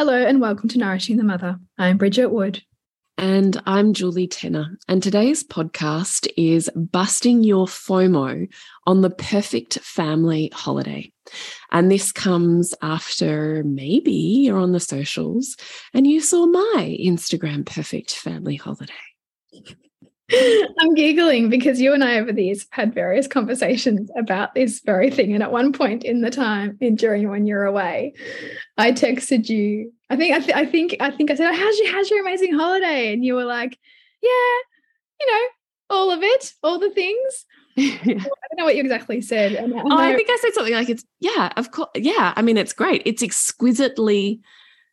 Hello and welcome to Nourishing the Mother. I'm Bridget Wood. And I'm Julie Tenner. And today's podcast is Busting Your FOMO on the Perfect Family Holiday. And this comes after maybe you're on the socials and you saw my Instagram Perfect Family Holiday. I'm giggling because you and I over the years have had various conversations about this very thing. And at one point in the time, in during when you're away, I texted you. I think I, th- I think I think I said, "How's your how's your amazing holiday?" And you were like, "Yeah, you know, all of it, all the things." I don't know what you exactly said. And, and oh, I think I said something like, "It's yeah, of course, yeah." I mean, it's great. It's exquisitely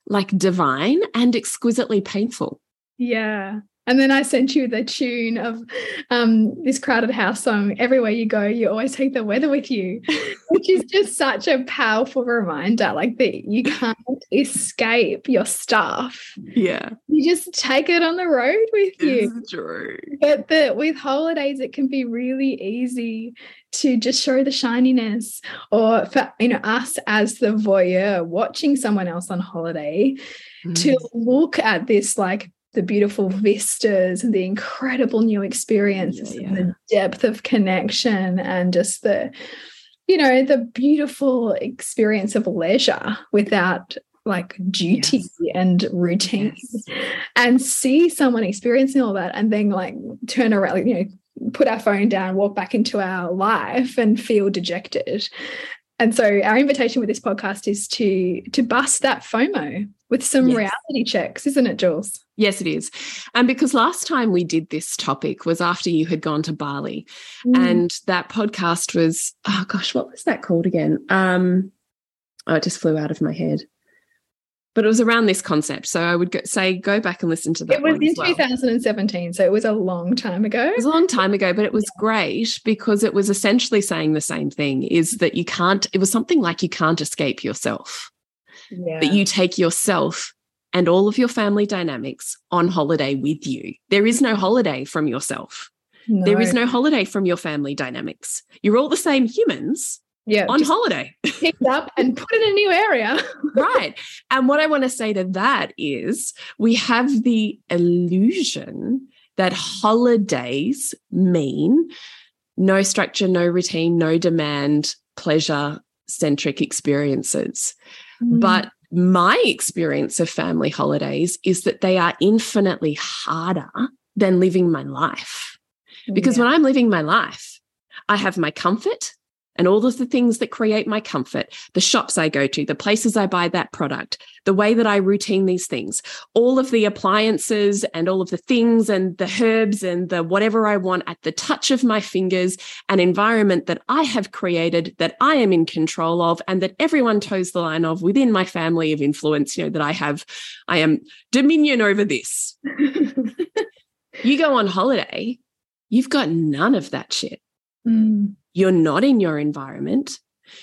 like divine and exquisitely painful. Yeah. And then I sent you the tune of um, this crowded house song. Everywhere you go, you always take the weather with you, which is just such a powerful reminder. Like that you can't escape your stuff. Yeah, you just take it on the road with you. It's true. But the, with holidays, it can be really easy to just show the shininess, or for you know us as the voyeur watching someone else on holiday, mm. to look at this like the beautiful vistas and the incredible new experiences yeah, yeah. and the depth of connection and just the you know the beautiful experience of leisure without like duty yes. and routine yes. and see someone experiencing all that and then like turn around you know put our phone down walk back into our life and feel dejected and so our invitation with this podcast is to to bust that FOMO with some yes. reality checks, isn't it, Jules? Yes, it is. And because last time we did this topic was after you had gone to Bali. Mm. And that podcast was, oh gosh, what was that called again? Um, oh, it just flew out of my head. But it was around this concept. So I would go, say, go back and listen to that. It was in well. 2017. So it was a long time ago. It was a long time ago, but it was great because it was essentially saying the same thing is that you can't, it was something like you can't escape yourself. Yeah. That you take yourself and all of your family dynamics on holiday with you. There is no holiday from yourself. No. There is no holiday from your family dynamics. You're all the same humans yeah, on holiday. picked up and put in a new area. right. And what I want to say to that is we have the illusion that holidays mean no structure, no routine, no demand, pleasure centric experiences. Mm. But my experience of family holidays is that they are infinitely harder than living my life. Because yeah. when I'm living my life, I have my comfort, and all of the things that create my comfort, the shops I go to, the places I buy that product, the way that I routine these things, all of the appliances and all of the things and the herbs and the whatever I want at the touch of my fingers, an environment that I have created that I am in control of and that everyone toes the line of within my family of influence, you know, that I have, I am dominion over this. you go on holiday, you've got none of that shit. Mm. You're not in your environment.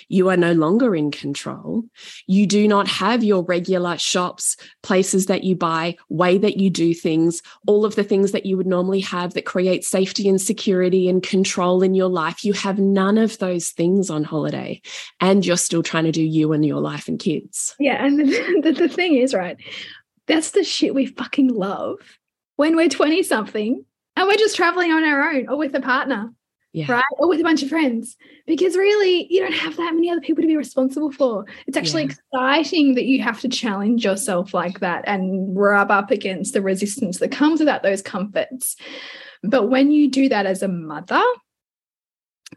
You are no longer in control. You do not have your regular shops, places that you buy, way that you do things, all of the things that you would normally have that create safety and security and control in your life. You have none of those things on holiday. And you're still trying to do you and your life and kids. Yeah. And the, the, the thing is, right, that's the shit we fucking love when we're 20 something and we're just traveling on our own or with a partner yeah. right? Or with a bunch of friends. Because really, you don't have that many other people to be responsible for. It's actually yeah. exciting that you have to challenge yourself like that and rub up against the resistance that comes without those comforts. But when you do that as a mother,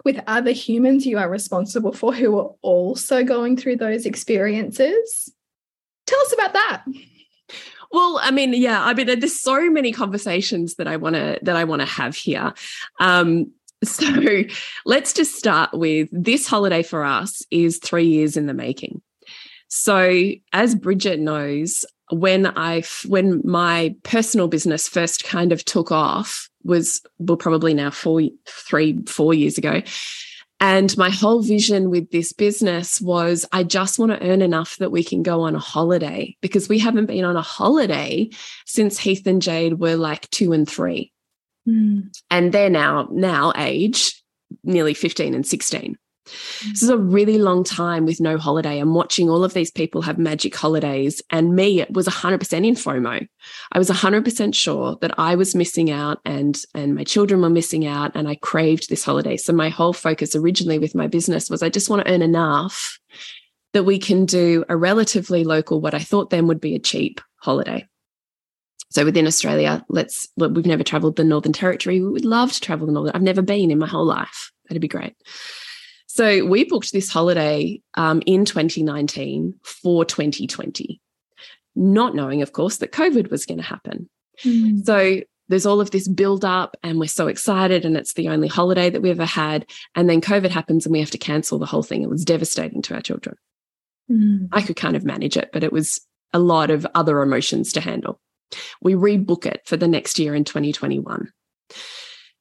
with other humans you are responsible for who are also going through those experiences. Tell us about that. Well, I mean, yeah, I mean, there's so many conversations that I want to that I want to have here. Um, So let's just start with this holiday for us is three years in the making. So, as Bridget knows, when I when my personal business first kind of took off was well probably now four three four years ago and my whole vision with this business was I just want to earn enough that we can go on a holiday because we haven't been on a holiday since Heath and Jade were like two and three. Mm. And they're now now age nearly 15 and 16. Mm. This is a really long time with no holiday. I'm watching all of these people have magic holidays, and me it was 100% in FOMO. I was 100% sure that I was missing out, and and my children were missing out, and I craved this holiday. So my whole focus originally with my business was I just want to earn enough that we can do a relatively local, what I thought then would be a cheap holiday. So within Australia, let's look, we've never traveled the Northern Territory. We would love to travel the Northern. I've never been in my whole life. That'd be great. So we booked this holiday um, in 2019 for 2020, not knowing, of course, that COVID was going to happen. Mm. So there's all of this build up and we're so excited and it's the only holiday that we ever had and then covid happens and we have to cancel the whole thing it was devastating to our children mm. i could kind of manage it but it was a lot of other emotions to handle we rebook it for the next year in 2021.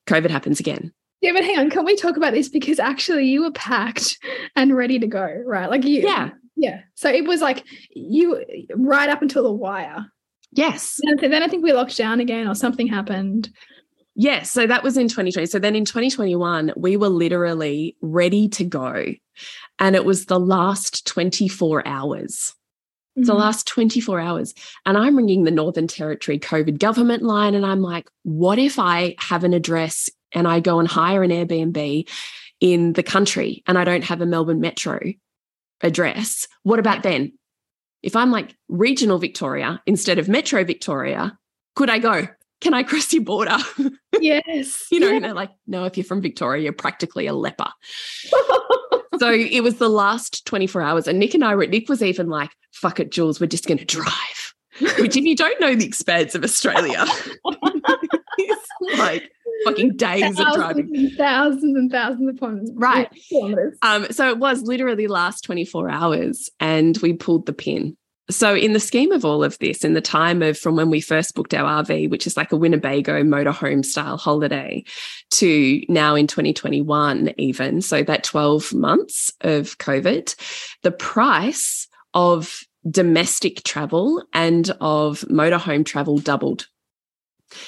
COVID happens again. Yeah, but hang on, can we talk about this? Because actually you were packed and ready to go, right? Like you Yeah. Yeah. So it was like you right up until the wire. Yes. And then I think we locked down again or something happened. Yes. So that was in 2020. So then in 2021, we were literally ready to go. And it was the last 24 hours the mm-hmm. last 24 hours. And I'm ringing the Northern Territory COVID government line. And I'm like, what if I have an address and I go and hire an Airbnb in the country and I don't have a Melbourne Metro address? What about then? If I'm like regional Victoria instead of Metro Victoria, could I go? Can I cross your border? Yes. you know, yeah. they're like, no, if you're from Victoria, you're practically a leper. so it was the last 24 hours. And Nick and I were, Nick was even like, fuck it, Jules, we're just going to drive. Which, if you don't know the expanse of Australia, it's like fucking days thousands of driving. And thousands and thousands of upon right. kilometers. Um, so it was literally last 24 hours and we pulled the pin. So, in the scheme of all of this, in the time of from when we first booked our RV, which is like a Winnebago motorhome style holiday, to now in 2021, even so that 12 months of COVID, the price of domestic travel and of motorhome travel doubled.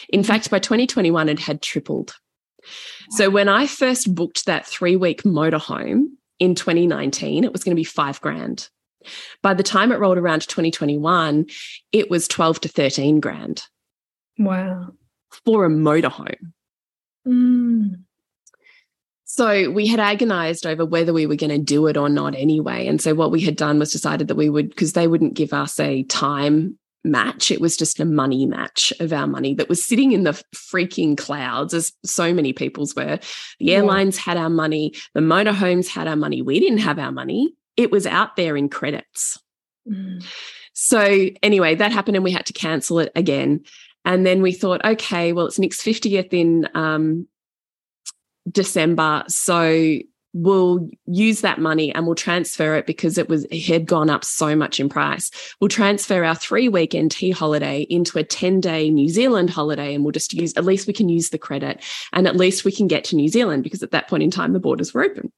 In fact, by 2021, it had tripled. So, when I first booked that three week motorhome in 2019, it was going to be five grand. By the time it rolled around to 2021, it was 12 to 13 grand. Wow. For a motorhome. Mm. So we had agonized over whether we were going to do it or not anyway. And so what we had done was decided that we would, because they wouldn't give us a time match. It was just a money match of our money that was sitting in the freaking clouds, as so many people's were. The airlines yeah. had our money, the motorhomes had our money. We didn't have our money it was out there in credits. Mm. So, anyway, that happened and we had to cancel it again. And then we thought, okay, well, it's Nick's 50th in um, December. So, we'll use that money and we'll transfer it because it was it had gone up so much in price. We'll transfer our three week NT holiday into a 10 day New Zealand holiday and we'll just use at least we can use the credit and at least we can get to New Zealand because at that point in time the borders were open.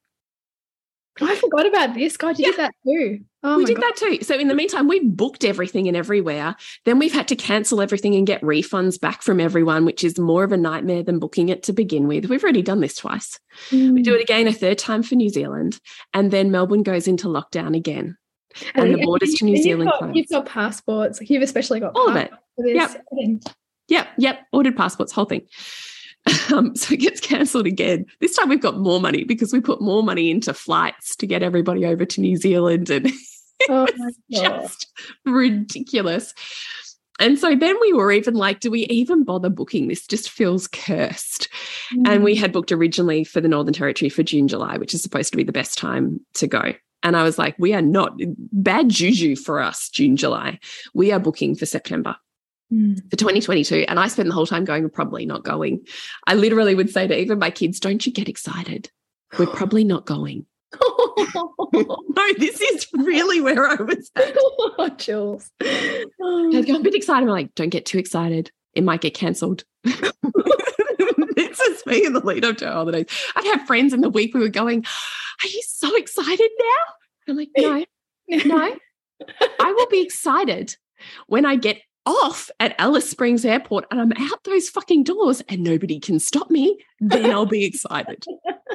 I forgot about this. God, you yeah. did that too. Oh we did God. that too. So in the meantime, we booked everything and everywhere. Then we've had to cancel everything and get refunds back from everyone, which is more of a nightmare than booking it to begin with. We've already done this twice. Mm. We do it again a third time for New Zealand, and then Melbourne goes into lockdown again. And, and the borders to New you've Zealand got, You've got passports. You've especially got all of it. Yep. Yep. Yep. Ordered passports, whole thing. Um, so it gets cancelled again. This time we've got more money because we put more money into flights to get everybody over to New Zealand, and oh just ridiculous. And so then we were even like, do we even bother booking? This just feels cursed. Mm. And we mm. had booked originally for the Northern Territory for June, July, which is supposed to be the best time to go. And I was like, we are not bad juju for us, June, July. We are booking for September. Mm. for 2022. And I spend the whole time going, we're probably not going. I literally would say to even my kids, don't you get excited. We're probably not going. no, this is really where I was at. Oh, chills. I'm a um, bit excited. I'm like, don't get too excited. It might get cancelled. this is me in the lead up to holidays. I'd have friends in the week we were going, Are you so excited now? I'm like, no, no. I will be excited when I get off at Alice Springs Airport and I'm out those fucking doors and nobody can stop me, then I'll be excited.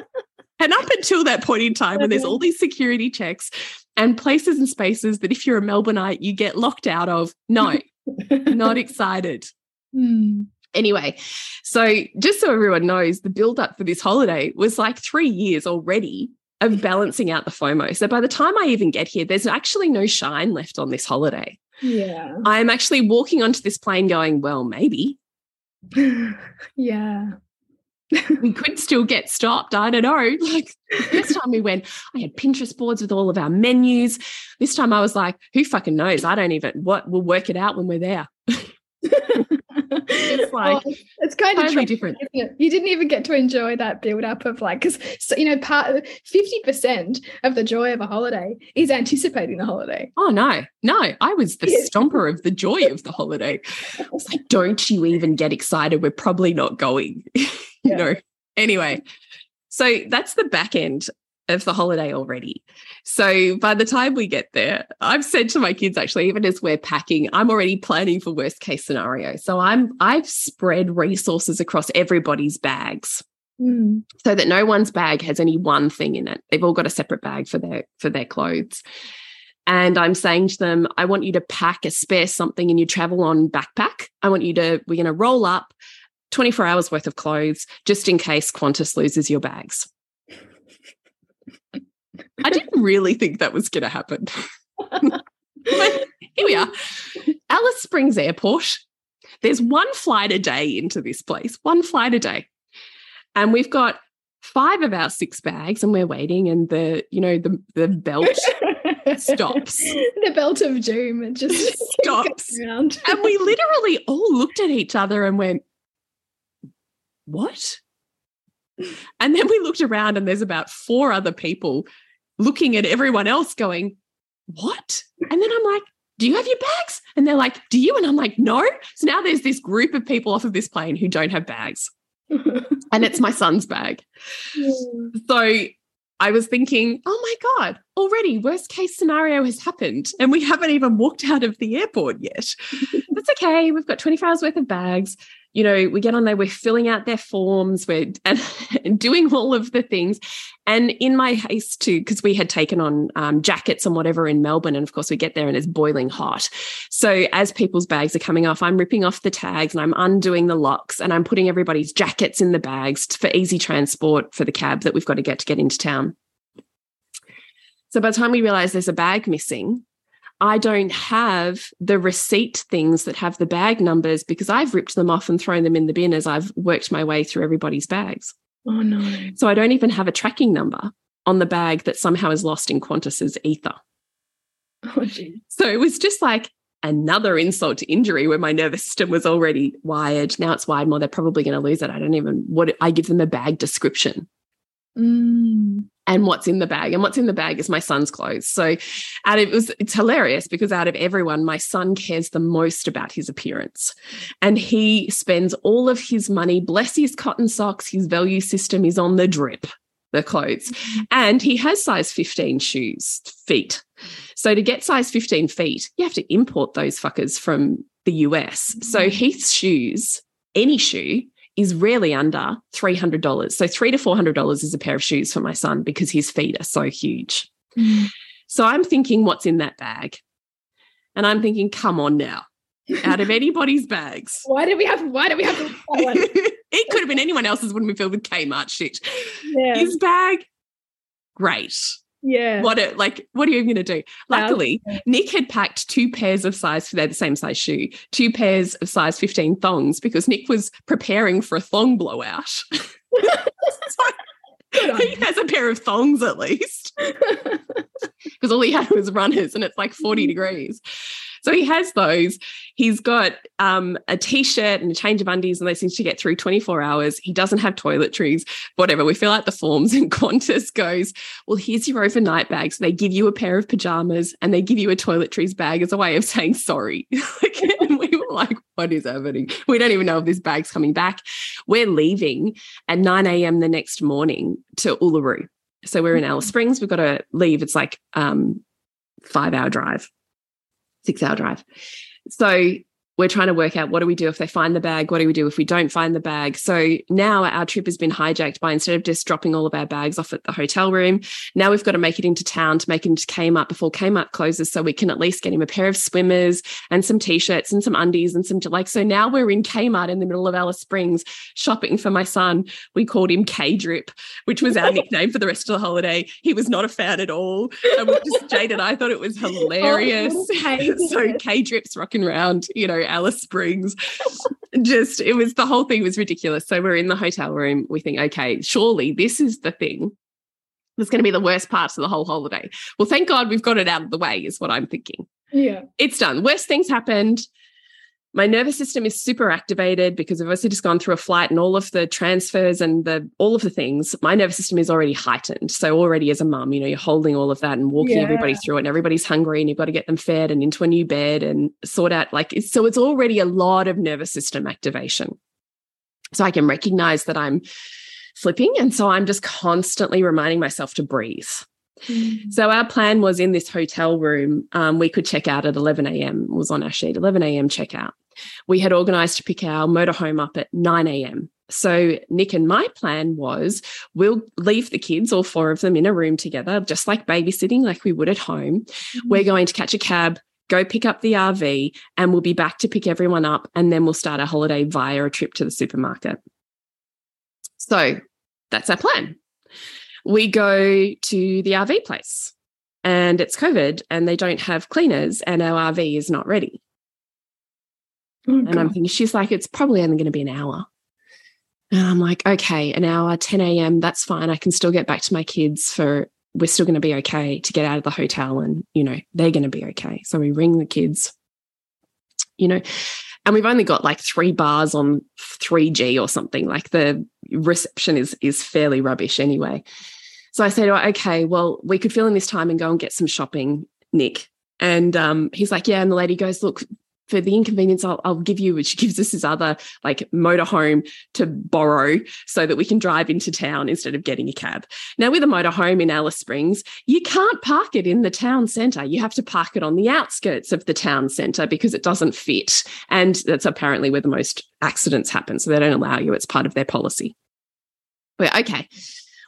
and up until that point in time, when there's all these security checks and places and spaces that if you're a Melbourneite, you get locked out of, no, not excited. Mm. Anyway, so just so everyone knows, the build up for this holiday was like three years already of balancing out the FOMO. So by the time I even get here, there's actually no shine left on this holiday. Yeah. I'm actually walking onto this plane going, well, maybe. yeah. we could still get stopped. I don't know. Like this time we went, I had Pinterest boards with all of our menus. This time I was like, who fucking knows? I don't even what we'll work it out when we're there. It's like oh, it's kind totally of different. You didn't even get to enjoy that build up of like because so, you know part fifty percent of the joy of a holiday is anticipating the holiday. Oh no, no! I was the stomper of the joy of the holiday. I was like, don't you even get excited? We're probably not going. you yeah. know. Anyway, so that's the back end of the holiday already. So by the time we get there, I've said to my kids actually, even as we're packing, I'm already planning for worst case scenario. So I'm I've spread resources across everybody's bags. Mm. So that no one's bag has any one thing in it. They've all got a separate bag for their for their clothes. And I'm saying to them, I want you to pack a spare something in your travel on backpack. I want you to, we're going to roll up 24 hours worth of clothes just in case Qantas loses your bags. I didn't really think that was going to happen. here we are. Alice Springs Airport. There's one flight a day into this place, one flight a day. And we've got five of our six bags and we're waiting and the, you know, the the belt stops. The belt of doom it just stops. and we literally all looked at each other and went, What? And then we looked around and there's about four other people looking at everyone else going, What? And then I'm like, Do you have your bags? And they're like, Do you? And I'm like, No. So now there's this group of people off of this plane who don't have bags. and it's my son's bag. Yeah. So I was thinking, oh my God, already worst case scenario has happened. And we haven't even walked out of the airport yet. That's okay. We've got 24 hours worth of bags you know, we get on there, we're filling out their forms, we're and, and doing all of the things. And in my haste to, because we had taken on um, jackets and whatever in Melbourne, and of course we get there and it's boiling hot. So as people's bags are coming off, I'm ripping off the tags and I'm undoing the locks and I'm putting everybody's jackets in the bags for easy transport for the cab that we've got to get to get into town. So by the time we realize there's a bag missing, I don't have the receipt things that have the bag numbers because I've ripped them off and thrown them in the bin as I've worked my way through everybody's bags. Oh, no. So I don't even have a tracking number on the bag that somehow is lost in Qantas's ether. Oh, geez. So it was just like another insult to injury where my nervous system was already wired. Now it's wired more. They're probably going to lose it. I don't even what I give them a bag description. Mm and what's in the bag and what's in the bag is my son's clothes so out of it was it's hilarious because out of everyone my son cares the most about his appearance and he spends all of his money bless his cotton socks his value system is on the drip the clothes. And he has size 15 shoes, feet. So to get size 15 feet, you have to import those fuckers from the US. So Heath's shoes, any shoe, is rarely under $300. So three to $400 is a pair of shoes for my son because his feet are so huge. Mm. So I'm thinking, what's in that bag? And I'm thinking, come on now. Out of anybody's bags. Why did we have why did we have to it could have been anyone else's, wouldn't be filled with Kmart shit. Yeah. His bag, great. Yeah. What it like, what are you gonna do? Luckily. Nick had packed two pairs of size, they're the same size shoe, two pairs of size 15 thongs because Nick was preparing for a thong blowout. He has a pair of thongs at least because all he had was runners and it's like 40 degrees. So he has those. He's got um, a t-shirt and a change of undies and those things to get through 24 hours. He doesn't have toiletries, whatever. We fill out the forms and Qantas goes, well, here's your overnight bag. So they give you a pair of pajamas and they give you a toiletries bag as a way of saying sorry. And we were like, what is happening? We don't even know if this bag's coming back. We're leaving at 9 a.m. the next morning to Uluru. So we're in Alice Springs. We've got to leave. It's like um, five hour drive, six hour drive. So we're trying to work out what do we do if they find the bag? What do we do if we don't find the bag? So now our trip has been hijacked by instead of just dropping all of our bags off at the hotel room, now we've got to make it into town to make it into Kmart before Kmart closes so we can at least get him a pair of swimmers and some t-shirts and some undies and some like so now we're in Kmart in the middle of Alice Springs shopping for my son. We called him K Drip, which was our nickname for the rest of the holiday. He was not a fan at all. And we just Jade and I thought it was hilarious. Oh, so K Drip's rocking around, you know, Alice Springs. Just it was the whole thing was ridiculous. So we're in the hotel room. We think, okay, surely this is the thing that's going to be the worst parts of the whole holiday. Well, thank God we've got it out of the way, is what I'm thinking Yeah. it's done. Worst things happened. My nervous system is super activated because I've also just gone through a flight and all of the transfers and the all of the things. My nervous system is already heightened. So already as a mum, you know, you're holding all of that and walking Yeah. everybody through it, and everybody's hungry, and you've got to get them fed and into a new bed and sort out like it's, so. It's already a lot of nervous system activation. So I can recognize that I'm flipping, and so I'm just constantly reminding myself to breathe. Mm. So our plan was in this hotel room, um, we could check out at 11 a.m. was on our sheet, 11 a.m. checkout. We had organized to pick our motorhome up at 9 a.m. So Nick and my plan was we'll leave the kids, all four of them in a room together, just like babysitting, like we would at home. Mm-hmm. We're going to catch a cab, go pick up the RV, and we'll be back to pick everyone up. And then we'll start our holiday via a trip to the supermarket. So that's our plan. We go to the RV place and it's COVID and they don't have cleaners and our RV is not ready. Oh, And I'm thinking, she's like, it's probably only going to be an hour. And I'm like, okay, an hour, 10 a.m., that's fine. I can still get back to my kids for, we're still going to be okay to get out of the hotel and, you know, they're going to be okay. So we ring the kids, you know, and we've only got like three bars on 3G or something. Like the reception is is fairly rubbish anyway. So I said, oh, okay, well, we could fill in this time and go and get some shopping, Nick. And um, he's like, yeah. And the lady goes, look, for the inconvenience, I'll, I'll give you, she gives us this other like motorhome to borrow so that we can drive into town instead of getting a cab. Now, with a motorhome in Alice Springs, you can't park it in the town centre. You have to park it on the outskirts of the town centre because it doesn't fit. And that's apparently where the most accidents happen. So they don't allow you, it's part of their policy. But okay,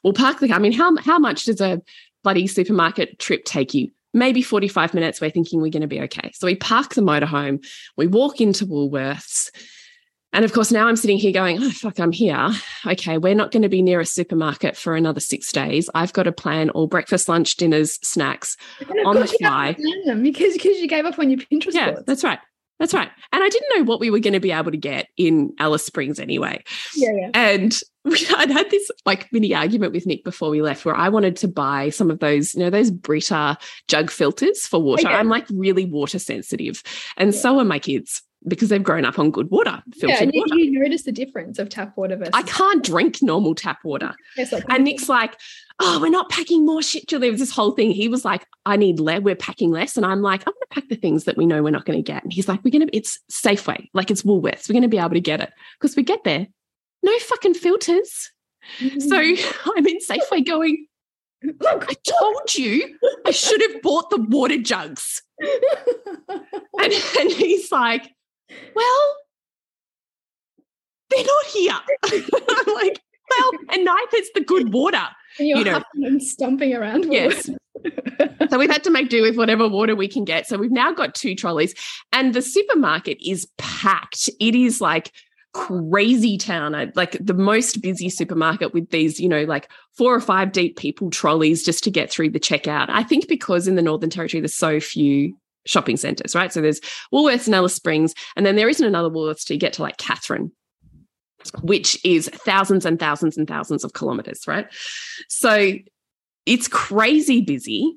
we'll park the car. I mean, how, how much does a bloody supermarket trip take you? Maybe 45 minutes. We're thinking we're going to be okay. So we park the motorhome, we walk into Woolworths. And of course, now I'm sitting here going, oh, fuck, I'm here. Okay, we're not going to be near a supermarket for another six days. I've got to plan all breakfast, lunch, dinners, snacks. On the course you have fly. to plan them because because you gave up on your Pinterest Yeah, boards. that's right. That's right. And I didn't know what we were going to be able to get in Alice Springs anyway. yeah, yeah. And we, I'd had this like mini argument with Nick before we left where I wanted to buy some of those, you know, those Brita jug filters for water. I'm like really water sensitive. And Yeah. so are my kids because they've grown up on good water, filtered Yeah, and you, water. you notice the difference of tap water versus I can't drink normal tap water. Like- And Nick's like, oh, we're not packing more shit. Julie. There was this whole thing. He was like, I need lead. We're packing less. And I'm like, I'm going to pack the things that we know we're not going to get. And he's like, we're going to, it's Safeway, like it's Woolworths. We're going to be able to get it because we get there. No fucking filters. So mm. I'm in Safeway going, Look, I told you I should have bought the water jugs. and, and he's like, Well, they're not here. I'm like, Well, and neither is the good water. And you're You know- and stomping around. Yes. So we've had to make do with whatever water we can get. So we've now got two trolleys, and the supermarket is packed. It is like crazy town, like the most busy supermarket with these, you know, like four or five deep people trolleys just to get through the checkout. I think because in the Northern Territory there's so few shopping centres, right? So there's Woolworths and Alice Springs, and then there isn't another Woolworths to get to like Katherine. Which is thousands and thousands and thousands of kilometers, right? So it's crazy busy.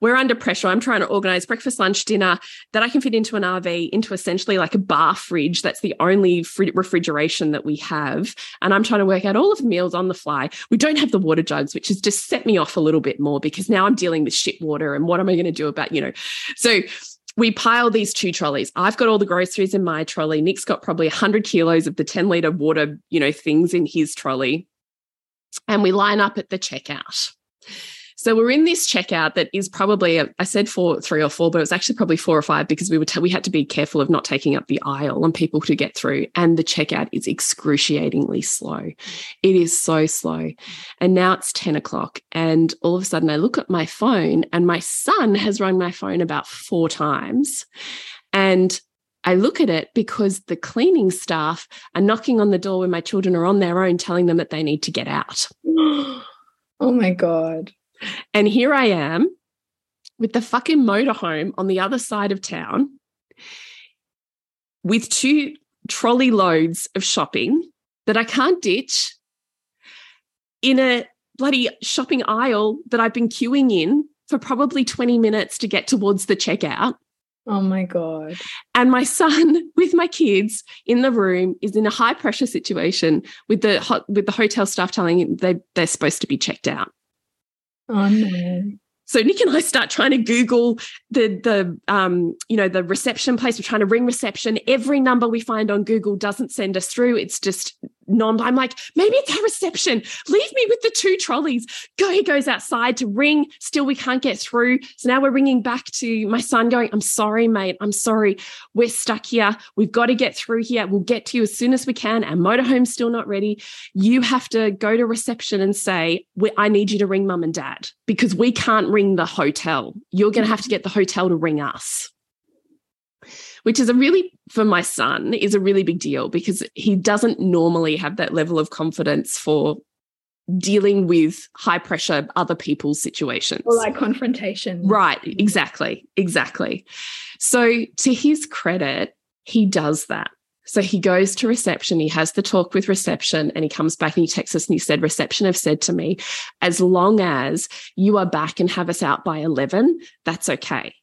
We're under pressure. I'm trying to organize breakfast, lunch, dinner that I can fit into an RV, into essentially like a bar fridge. That's the only fri- refrigeration that we have. And I'm trying to work out all of the meals on the fly. We don't have the water jugs, which has just set me off a little bit more because now I'm dealing with shit water. And what am I going to do about, you know? So we pile these two trolleys. I've got all the groceries in my trolley. Nick's got probably 100 kilos of the 10 litre water, you know, things in his trolley. And we line up at the checkout. So we're in this checkout that is probably uh, I said four, three or four, but it was actually probably four or five because we were we had to be careful of not taking up the aisle and people to get through. And the checkout is excruciatingly slow. It is so slow. And now it's ten o'clock, and all of a sudden I look at my phone, and my son has rung my phone about four times, and I look at it because the cleaning staff are knocking on the door when my children are on their own, telling them that they need to get out. oh my God. And here I am with the fucking motorhome on the other side of town with two trolley loads of shopping that I can't ditch in a bloody shopping aisle that I've been queuing in for probably 20 minutes to get towards the checkout. Oh my God. And my son with my kids in the room is in a high pressure situation with the hot, with the hotel staff telling him they they're supposed to be checked out. Oh no. So Nick and I start trying to Google the the um, you know the reception place. We're trying to ring reception. Every number we find on Google doesn't send us through. It's just non. I'm like, maybe it's our reception. Leave me with the two trolleys. Go. He goes outside to ring. Still, we can't get through. So now we're ringing back to my son, going, "I'm sorry, mate. I'm sorry. We're stuck here. We've got to get through here. We'll get to you as soon as we can. Our motorhome's still not ready. You have to go to reception and say, I need you to ring mum and dad because we can't ring the hotel. You're going to have to get the hotel to ring us. Which is a really, for my son, is a really big deal because he doesn't normally have that level of confidence for dealing with high pressure other people's situations. Or like confrontation. Right, exactly, exactly. So, to his credit, he does that. So he goes to reception, he has the talk with reception, and he comes back and he texts us and he said, Reception have said to me, as long as you are back and have us out by 11, that's okay.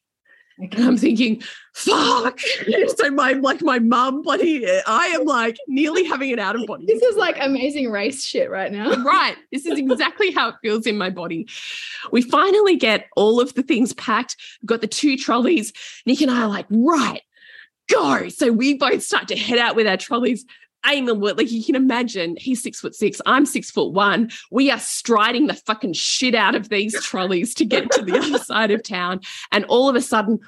And I'm thinking, fuck. so my like my mum, bloody I am like nearly having an out of body. This is like amazing race shit right now. Right. This is exactly how it feels in my body. We finally get all of the things packed. We've got the two trolleys. Nick and I are like, right, go. So we both start to head out with our trolleys. Aim and like you can imagine, he's six foot six, I'm six foot one. We are striding the fucking shit out of these trolleys to get to the other side of town. And all of a sudden,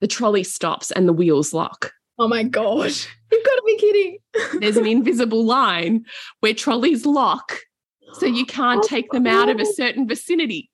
the trolley stops and the wheels lock. Oh my God. You've got to be kidding. there's an invisible line where trolleys lock so you can't Oh, take them out of a certain vicinity.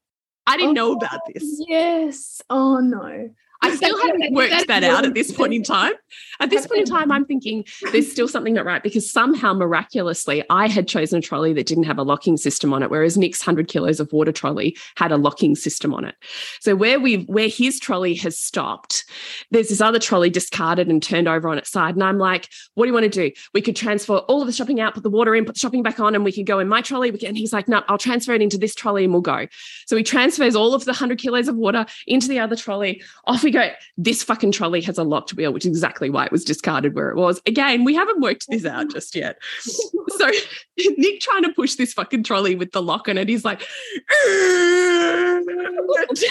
I didn't know about this. Oh, yes. Oh no. I still haven't worked that out at this point in time. At this point in time, I'm thinking there's still something not right because somehow miraculously I had chosen a trolley that didn't have a locking system on it, whereas Nick's 100 kilos of water trolley had a locking system on it. So where we where his trolley has stopped, there's this other trolley discarded and turned over on its side. And I'm like, what do you want to do? We could transfer all of the shopping out, put the water in, put the shopping back on, and we could go in my trolley. We can, and he's like, no, I'll transfer it into this trolley and we'll go. So he transfers all of the 100 kilos of water into the other trolley. Off we go. This fucking trolley has a locked wheel, which is exactly why it was discarded where it was. Again, we haven't worked this out just yet. So Nick trying to push this fucking trolley with the lock on it, he's like,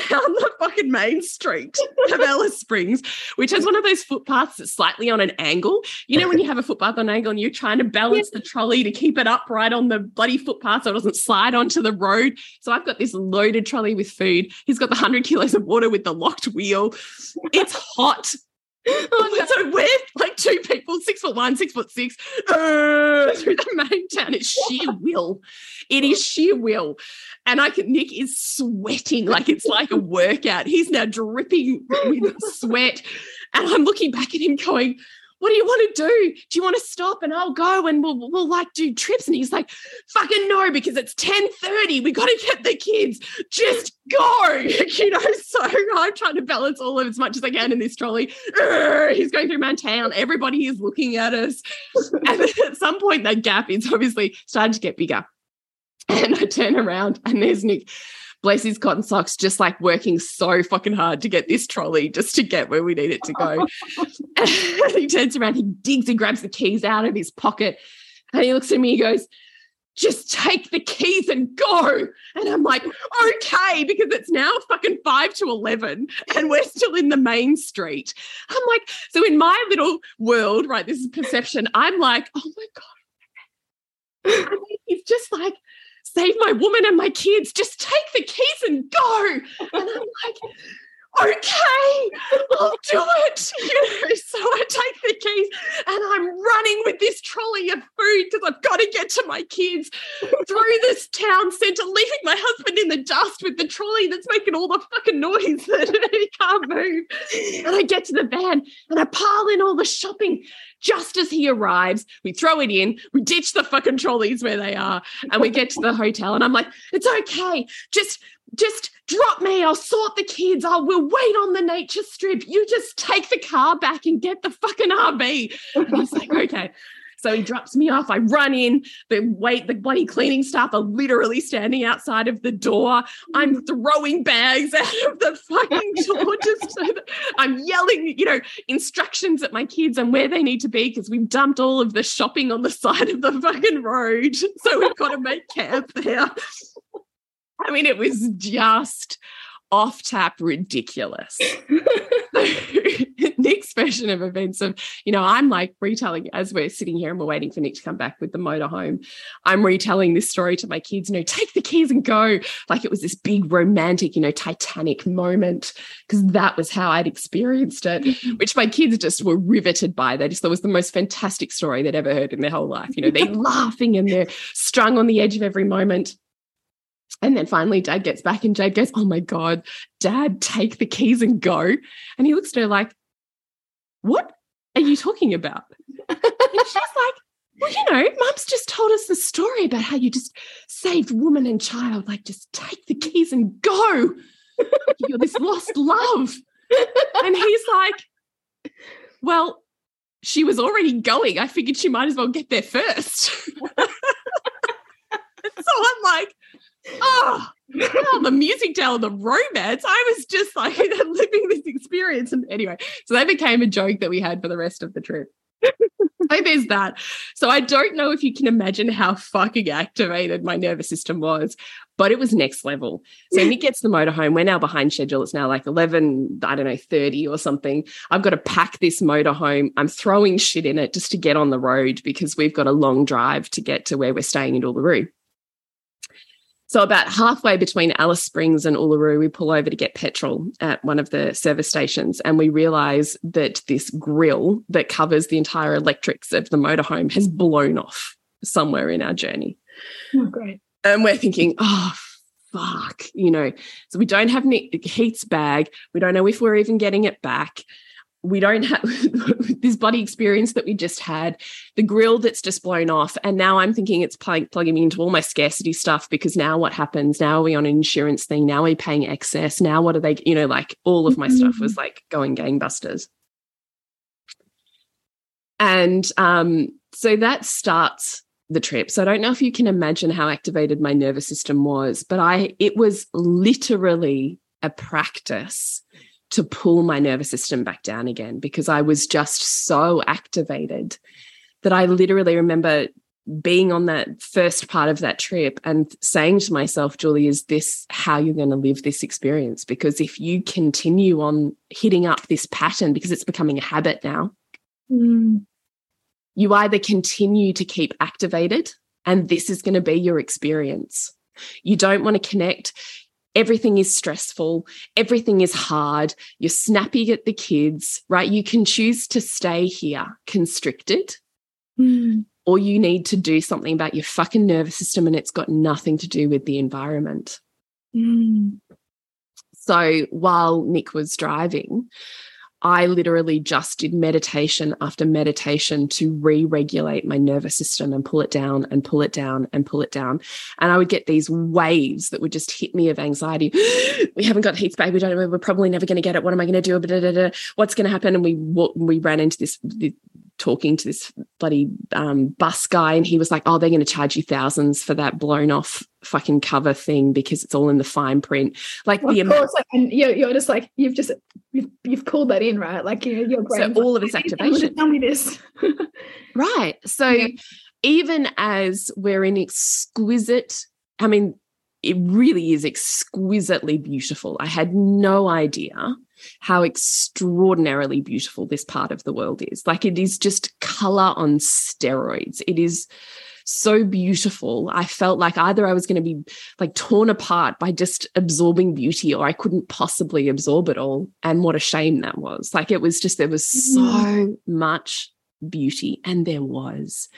down the fucking main street of Alice Springs, which has one of those footpaths that's slightly on an angle. You know, when you have a footpath on an angle and you're trying to balance yeah. the trolley to keep it upright on the bloody footpath so it doesn't slide onto the road. So I've got this loaded trolley with food. He's got the 100 kilos of water with the locked wheel. It's hot. Oh, no. So we're like two people, six foot one, six foot six, uh, through the main town. It's sheer will. It is sheer will. And I can, Nick is sweating like it's like a workout. He's now dripping with sweat. And I'm looking back at him going, what do you want to do? Do you want to stop and I'll go and we'll, we'll like do trips? And he's like, fucking no, because it's 1030. We got to get the kids. Just go. you know, so I'm trying to balance all of as much as I can in this trolley. He's going through my town. Everybody is looking at us. and at some point, that gap is obviously starting to get bigger. And I turn around and there's Nick bless his cotton socks, just like working so fucking hard to get this trolley just to get where we need it to go. he turns around, he digs and grabs the keys out of his pocket. And he looks at me, he goes, just take the keys and go. And I'm like, okay, because it's now fucking five to 11 and we're still in the main street. I'm like, so in my little world, right, this is perception, I'm like, oh my God. I mean, he's just like, save my woman and my kids. Just take the keys and go. And I'm like, okay, I'll do it. You know, so I take the keys and I'm running with this trolley of food because I've got to get to my kids through this town centre, leaving my husband in the dust with the trolley that's making all the fucking noise that he can't move. And I get to the van and I pile in all the shopping just as he arrives, we throw it in, we ditch the fucking trolleys where they are, and we get to the hotel. And I'm like, it's okay. Just just drop me. I'll sort the kids. I will wait on the nature strip. You just take the car back and get the fucking RV. And I was like, okay. So he drops me off. I run in. The wait, the bloody cleaning staff are literally standing outside of the door. I'm mm. throwing bags out of the fucking door. Just so I'm yelling, you know, instructions at my kids and where they need to be because we've dumped all of the shopping on the side of the fucking road. So we've got to make camp there. I mean, it was just off tap ridiculous. Nick's version of events of, you know, I'm like retelling as we're sitting here and we're waiting for Nick to come back with the motorhome. I'm retelling this story to my kids, you know, take the keys and go. Like it was this big romantic, you know, Titanic moment, because that was how I'd experienced it, mm-hmm. which my kids just were riveted by. They just thought it was the most fantastic story they'd ever heard in their whole life. You know, they're laughing and they're strung on the edge of every moment. And then finally, dad gets back, and Jade goes, Oh my God, dad, take the keys and go. And he looks at her like, What are you talking about? and she's like, Well, you know, mum's just told us the story about how you just saved woman and child. Like, just take the keys and go. You're this lost love. And he's like, Well, she was already going. I figured she might as well get there first. so I'm like, oh, oh, the music tale, the romance. I was just like living this experience. And anyway, so that became a joke that we had for the rest of the trip. so there's that. So I don't know if you can imagine how fucking activated my nervous system was, but it was next level. So Nick gets the motorhome. We're now behind schedule. It's now like 11, I don't know, 30 or something. I've got to pack this motorhome. I'm throwing shit in it just to get on the road because we've got a long drive to get to where we're staying in Uluru. So about halfway between Alice Springs and Uluru, we pull over to get petrol at one of the service stations, and we realise that this grill that covers the entire electrics of the motorhome has blown off somewhere in our journey. Oh, great! And we're thinking, oh fuck, you know. So we don't have any Heath's bag. We don't know if we're even getting it back we don't have this body experience that we just had, the grill that's just blown off. And now I'm thinking it's plug- plugging me into all my scarcity stuff because now what happens? Now are we on an insurance thing? Now are we paying excess? Now what are they, you know, like all of my mm-hmm. stuff was like going gangbusters. And um, so that starts the trip. So I don't know if you can imagine how activated my nervous system was, but I it was literally a practice to pull my nervous system back down again because I was just so activated that I literally remember being on that first part of that trip and saying to myself, Julie, is this how you're going to live this experience? Because if you continue on hitting up this pattern, because it's becoming a habit now, Mm. you either continue to keep activated and this is going to be your experience. You don't want to connect. Everything is stressful. Everything is hard. You're snappy at the kids, right? You can choose to stay here constricted Mm. or you need to do something about your fucking nervous system and it's got nothing to do with the environment. Mm. So while Nick was driving, I literally just did meditation after meditation to re regulate my nervous system and pull it down and pull it down and pull it down. And I would get these waves that would just hit me of anxiety. we haven't got Heath's bag. We don't know. We're probably never going to get it. What am I going to do? What's going to happen? And we we ran into this talking to this bloody um, bus guy, and he was like, "Oh, they're going to charge you thousands for that blown off fucking cover thing because it's all in the fine print." Like Well, the of course, like, and you're, you're just like you've just you've, you've pulled that in, right? Like you know, your So all of its activation. Tell me this. Right. So Yeah. even as we're in exquisite, I mean, it really is exquisitely beautiful. I had no idea how extraordinarily beautiful this part of the world is. Like it is just color on steroids. It is so beautiful. I felt like either I was going to be like torn apart by just absorbing beauty or I couldn't possibly absorb it all. And what a shame that was. Like it was just, there was mm. so much beauty, and there was.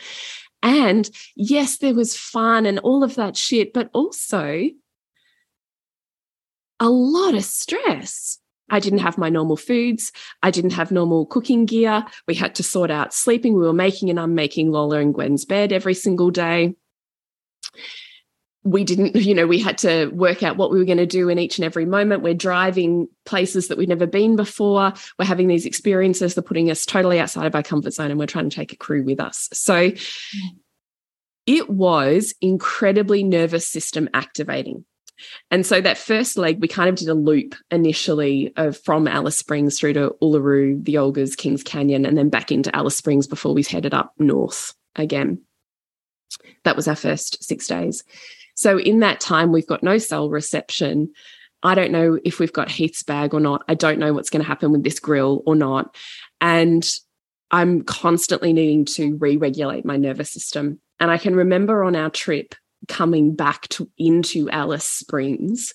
And yes, there was fun and all of that shit, but also a lot of stress. I didn't have my normal foods. I didn't have normal cooking gear. We had to sort out sleeping. We were making and unmaking Lola and Gwen's bed every single day. We didn't, you know, we had to work out what we were going to do in each and every moment. We're driving places that we've never been before. We're having these experiences that are putting us totally outside of our comfort zone and we're trying to take a crew with us. So mm. it was incredibly nervous system activating. And so that first leg, we kind of did a loop initially of from Alice Springs through to Uluru, the Olgas, Kings Canyon, and then back into Alice Springs before we headed up north again. That was our first six days. So in that time, we've got no cell reception. I don't know if we've got Heath's bag or not. I don't know what's going to happen with this grill or not. And I'm constantly needing to re regulate my nervous system. And I can remember on our trip coming back to into Alice Springs,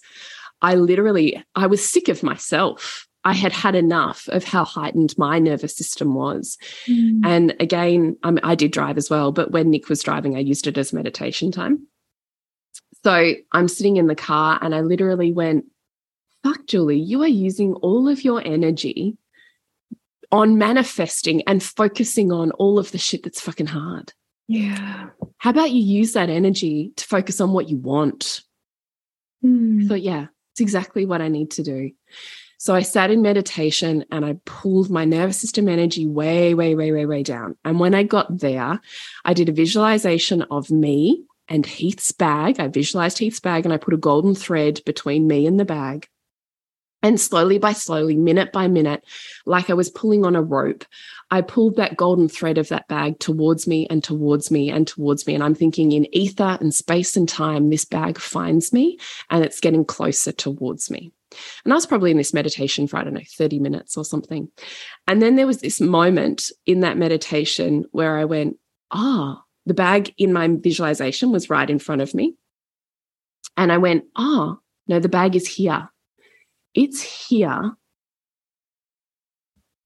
I literally I was sick of myself. I had had enough of how heightened my nervous system was. Mm. And again, I, mean, I did drive as well, but when Nick was driving, I used it as meditation time. So I'm sitting in the car and I literally went, fuck, Julie, you are using all of your energy on manifesting and focusing on all of the shit that's fucking hard. Yeah. How about you use that energy to focus on what you want? Mm. So, yeah, it's exactly what I need to do. So, I sat in meditation and I pulled my nervous system energy way, way, way, way, way down. And when I got there, I did a visualization of me and Heath's bag. I visualized Heath's bag and I put a golden thread between me and the bag. And slowly by slowly, minute by minute, like I was pulling on a rope, I pulled that golden thread of that bag towards me and towards me and towards me. And I'm thinking in ether and space and time, this bag finds me and it's getting closer towards me. And I was probably in this meditation for, I don't know, 30 minutes or something. And then there was this moment in that meditation where I went, ah, oh, the bag in my visualization was right in front of me. And I went, oh, no, the bag is here. It's here,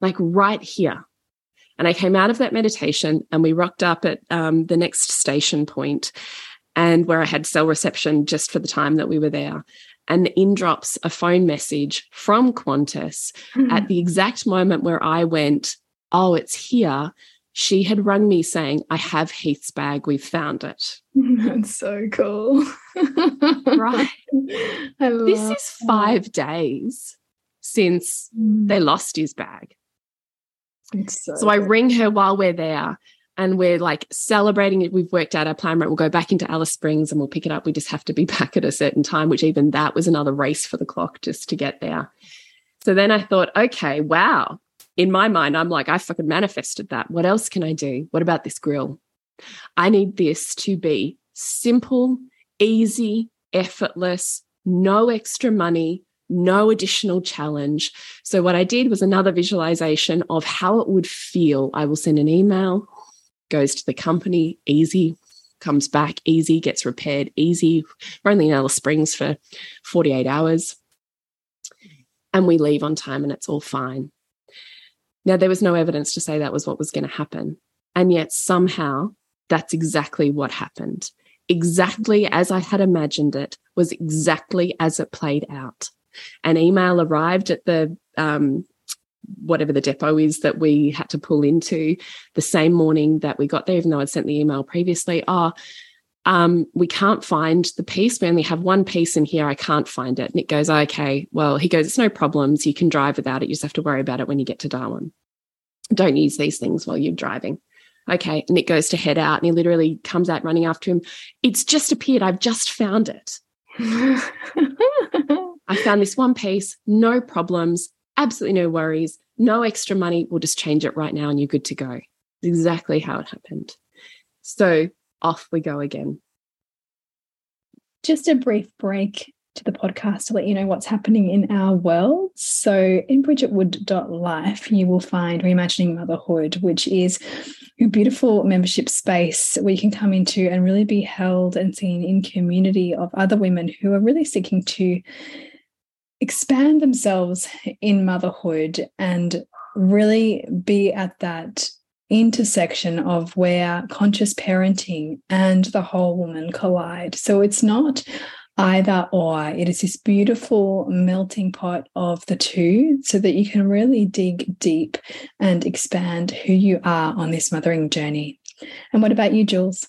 like right here. And I came out of that meditation and we rocked up at um, the next station point and where I had cell reception just for the time that we were there. And in drops a phone message from Qantas Mm. at the exact moment where I went, Oh, it's here. She had rung me saying, I have Heath's bag. We've found it. That's so cool. Right. This is five days since that. they lost his bag. It's so, So I ring her while we're there and we're like celebrating it. We've worked out our plan, right? We'll go back into Alice Springs and we'll pick it up. We just have to be back at a certain time, which even that was another race for the clock just to get there. So then I thought, okay, wow. In my mind, I'm like, I fucking manifested that. What else can I do? What about this grill? I need this to be simple, easy, effortless, no extra money, no additional challenge. So, what I did was another visualization of how it would feel. I will send an email, goes to the company, easy, comes back, easy, gets repaired, easy. We're only in Alice Springs for 48 hours. And we leave on time and it's all fine. Now, there was no evidence to say that was what was going to happen. And yet, somehow, that's exactly what happened. Exactly as I had imagined it was exactly as it played out. An email arrived at the um, whatever the depot is that we had to pull into the same morning that we got there, even though I'd sent the email previously. Oh, um, we can't find the piece. We only have one piece in here. I can't find it. Nick goes, okay, well, he goes, it's no problems. You can drive without it. You just have to worry about it when you get to Darwin. Don't use these things while you're driving. Okay. Nick goes to head out and he literally comes out running after him. It's just appeared. I've just found it. I found this one piece, no problems, absolutely no worries, no extra money. We'll just change it right now and you're good to go. Exactly how it happened. So off we go again. Just a brief break to the podcast to let you know what's happening in our world. So, in bridgetwood.life, you will find Reimagining Motherhood, which is a beautiful membership space where you can come into and really be held and seen in community of other women who are really seeking to expand themselves in motherhood and really be at that intersection of where conscious parenting and the whole woman collide. So it's not either or, it is this beautiful melting pot of the two so that you can really dig deep and expand who you are on this mothering journey. And what about you, Jules?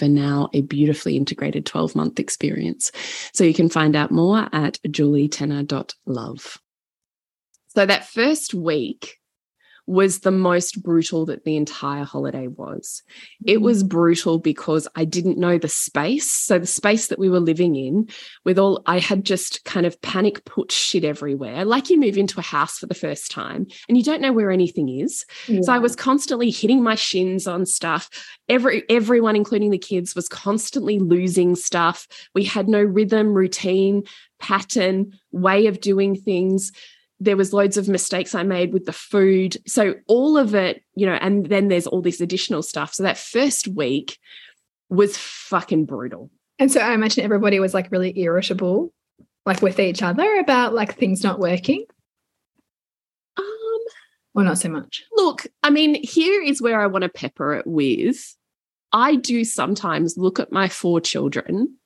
over now a beautifully integrated 12 month experience. So you can find out more at julietenner.love. So that first week, was the most brutal that the entire holiday was. It mm. was brutal because I didn't know the space. So, the space that we were living in, with all, I had just kind of panic put shit everywhere. Like you move into a house for the first time and you don't know where anything is. Yeah. So, I was constantly hitting my shins on stuff. Every, everyone, including the kids, was constantly losing stuff. We had no rhythm, routine, pattern, way of doing things there was loads of mistakes I made with the food. So all of it, you know, and then there's all this additional stuff. So that first week was fucking brutal. And so I imagine everybody was like really irritable, like with each other about like things not working. Um, or not so much. Look, I mean, here is where I want to pepper it with. I do sometimes look at my four children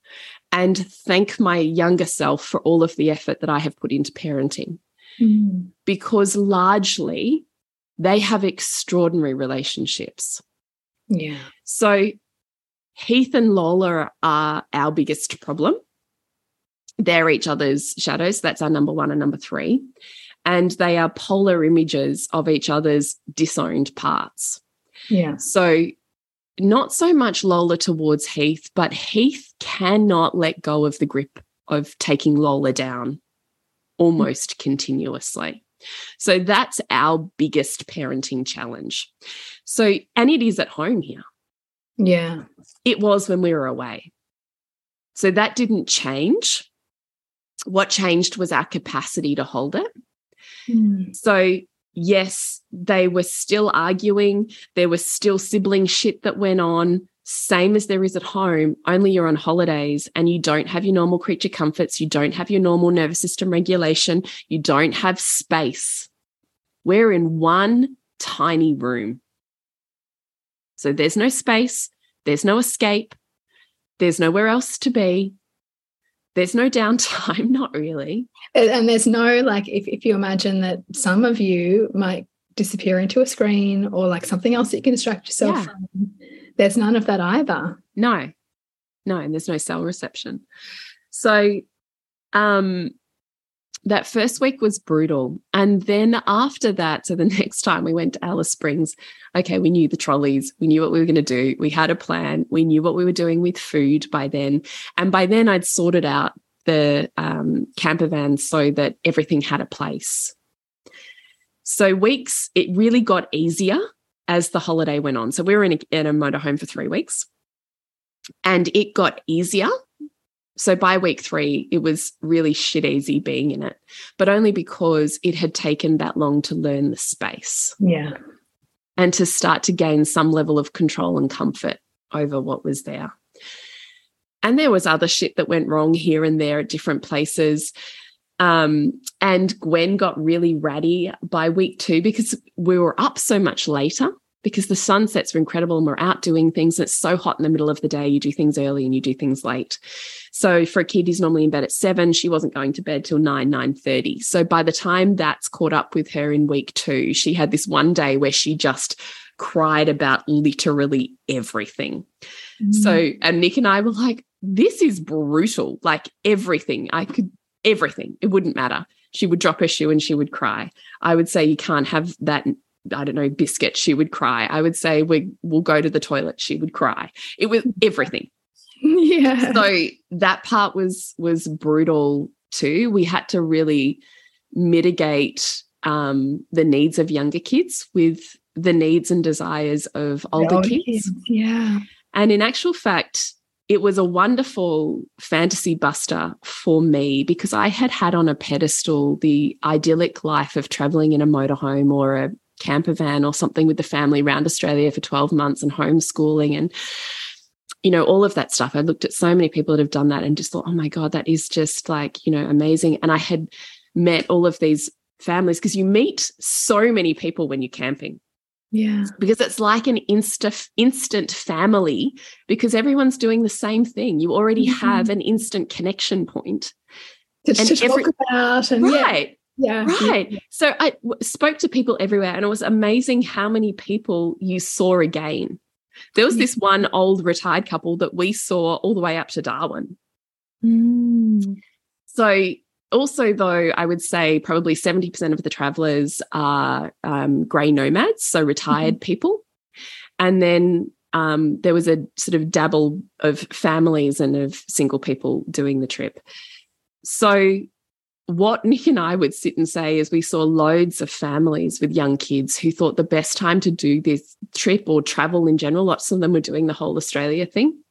and thank my younger self for all of the effort that I have put into parenting. Mm. because largely they have extraordinary relationships. Yeah. So Heath and Lola are our biggest problem. They're each other's shadows. That's our number one and number three. And they are polar images of each other's disowned parts. Yeah. So not so much Lola towards Heath, but Heath cannot let go of the grip of taking Lola down almost continuously. So that's our biggest parenting challenge. So, and it is at home here. Yeah. It was when we were away. So that didn't change. What changed was our capacity to hold it. Mm. So, yes, they were still arguing. There was still sibling shit that went on same as there is at home, only you're on holidays and you don't have your normal creature comforts, you don't have your normal nervous system regulation, you don't have space. We're in one tiny room. So there's no space, there's no escape, there's nowhere else to be. There's no downtime, not really. And there's no, like, if, if you imagine that some of you might disappear into a screen or like something else that you can distract yourself yeah. from there's none of that either. No, no, and there's no cell reception. So, um, that first week was brutal. And then after that, so the next time we went to Alice Springs, okay, we knew the trolleys, we knew what we were going to do, we had a plan, we knew what we were doing with food by then. And by then, I'd sorted out the um, camper van so that everything had a place. So, weeks, it really got easier as the holiday went on. So, we were in a, in a motorhome for three weeks and it got easier so by week three, it was really shit easy being in it, but only because it had taken that long to learn the space. Yeah. And to start to gain some level of control and comfort over what was there. And there was other shit that went wrong here and there at different places. Um, and Gwen got really ratty by week two because we were up so much later because the sunsets were incredible and we're out doing things. And it's so hot in the middle of the day. You do things early and you do things late. So for a kid who's normally in bed at seven, she wasn't going to bed till nine, nine thirty. So by the time that's caught up with her in week two, she had this one day where she just cried about literally everything. Mm. So and Nick and I were like, this is brutal. Like everything. I could everything. It wouldn't matter. She would drop her shoe and she would cry. I would say you can't have that I don't know, biscuit, she would cry. I would say we will go to the toilet, she would cry. It was everything. Yeah. So that part was was brutal too. We had to really mitigate um, the needs of younger kids with the needs and desires of older, older kids. kids. Yeah. And in actual fact, it was a wonderful fantasy buster for me because I had had on a pedestal the idyllic life of traveling in a motorhome or a camper van or something with the family around Australia for 12 months and homeschooling and you know all of that stuff. I looked at so many people that have done that and just thought oh my god that is just like you know amazing. And i had met all of these families because you meet so many people when you're camping yeah because it's like an insta instant family because everyone's doing the same thing you already mm -hmm. have an instant connection point to, and to every, talk about and right yeah. Yeah. Right. So I spoke to people everywhere, and it was amazing how many people you saw again. There was this one old retired couple that we saw all the way up to Darwin. Mm. So, also, though, I would say probably 70% of the travelers are um, grey nomads, so retired mm -hmm. people. And then um, there was a sort of dabble of families and of single people doing the trip. So, what Nick and I would sit and say is we saw loads of families with young kids who thought the best time to do this trip or travel in general, lots of them were doing the whole Australia thing,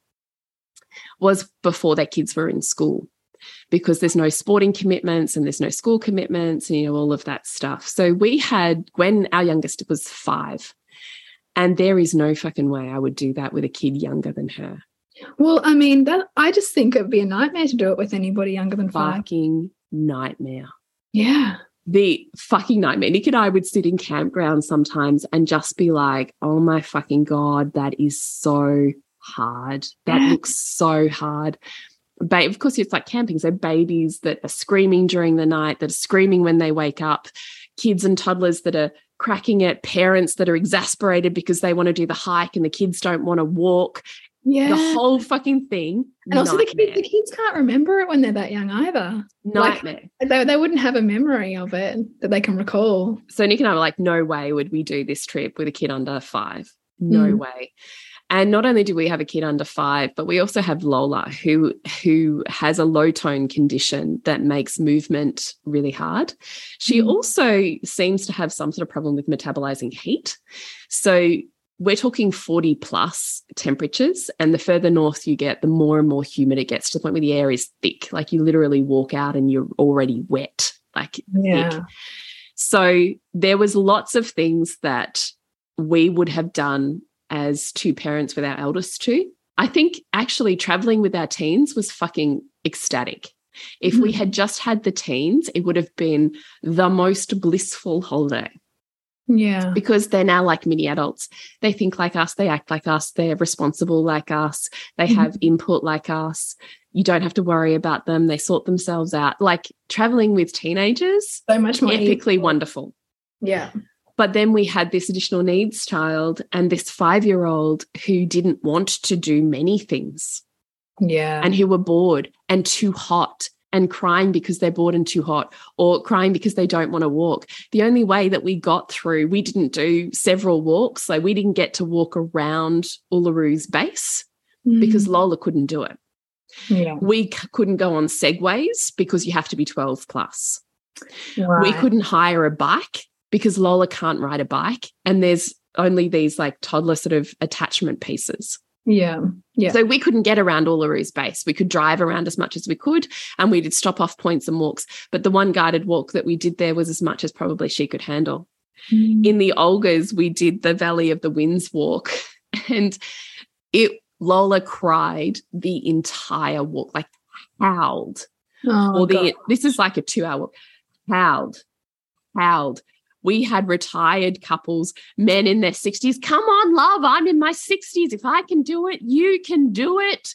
was before their kids were in school because there's no sporting commitments and there's no school commitments and you know all of that stuff. So we had Gwen, our youngest was five. And there is no fucking way I would do that with a kid younger than her. Well, I mean, that I just think it'd be a nightmare to do it with anybody younger than five. Fucking nightmare. Yeah. The fucking nightmare. Nick and I would sit in campgrounds sometimes and just be like, oh my fucking God, that is so hard. That looks so hard. But of course, it's like camping. So babies that are screaming during the night, that are screaming when they wake up, kids and toddlers that are cracking it, parents that are exasperated because they want to do the hike and the kids don't want to walk. Yeah. the whole fucking thing and also the kids, the kids can't remember it when they're that young either. Nightmare. like, they, they wouldn't have a memory of it that they can recall. So nick and i were like no way would we do this trip with a kid under five. No mm. way and not only do we have a kid under five but we also have lola who who has a low tone condition that makes movement really hard she mm. also seems to have some sort of problem with metabolizing heat so we're talking 40 plus temperatures. And the further north you get, the more and more humid it gets to the point where the air is thick. Like you literally walk out and you're already wet, like yeah. thick. So there was lots of things that we would have done as two parents with our eldest two. I think actually traveling with our teens was fucking ecstatic. If mm -hmm. we had just had the teens, it would have been the most blissful holiday. Yeah. Because they're now like mini adults. They think like us, they act like us, they're responsible like us, they mm-hmm. have input like us. You don't have to worry about them. They sort themselves out. Like traveling with teenagers, so much more epically wonderful. Yeah. But then we had this additional needs child and this five year old who didn't want to do many things. Yeah. And who were bored and too hot and crying because they're bored and too hot or crying because they don't want to walk. The only way that we got through, we didn't do several walks. So we didn't get to walk around Uluru's base mm. because Lola couldn't do it. Yeah. We couldn't go on segways because you have to be 12 plus. Right. We couldn't hire a bike because Lola can't ride a bike. And there's only these like toddler sort of attachment pieces. Yeah. Yeah. So we couldn't get around Uluru's base. We could drive around as much as we could and we did stop off points and walks. But the one guided walk that we did there was as much as probably she could handle. Mm. In the Olgas, we did the Valley of the Winds walk and it Lola cried the entire walk, like howled. Oh, or the God. this is like a two hour howled, howled. We had retired couples, men in their 60s. Come on, love, I'm in my 60s. If I can do it, you can do it.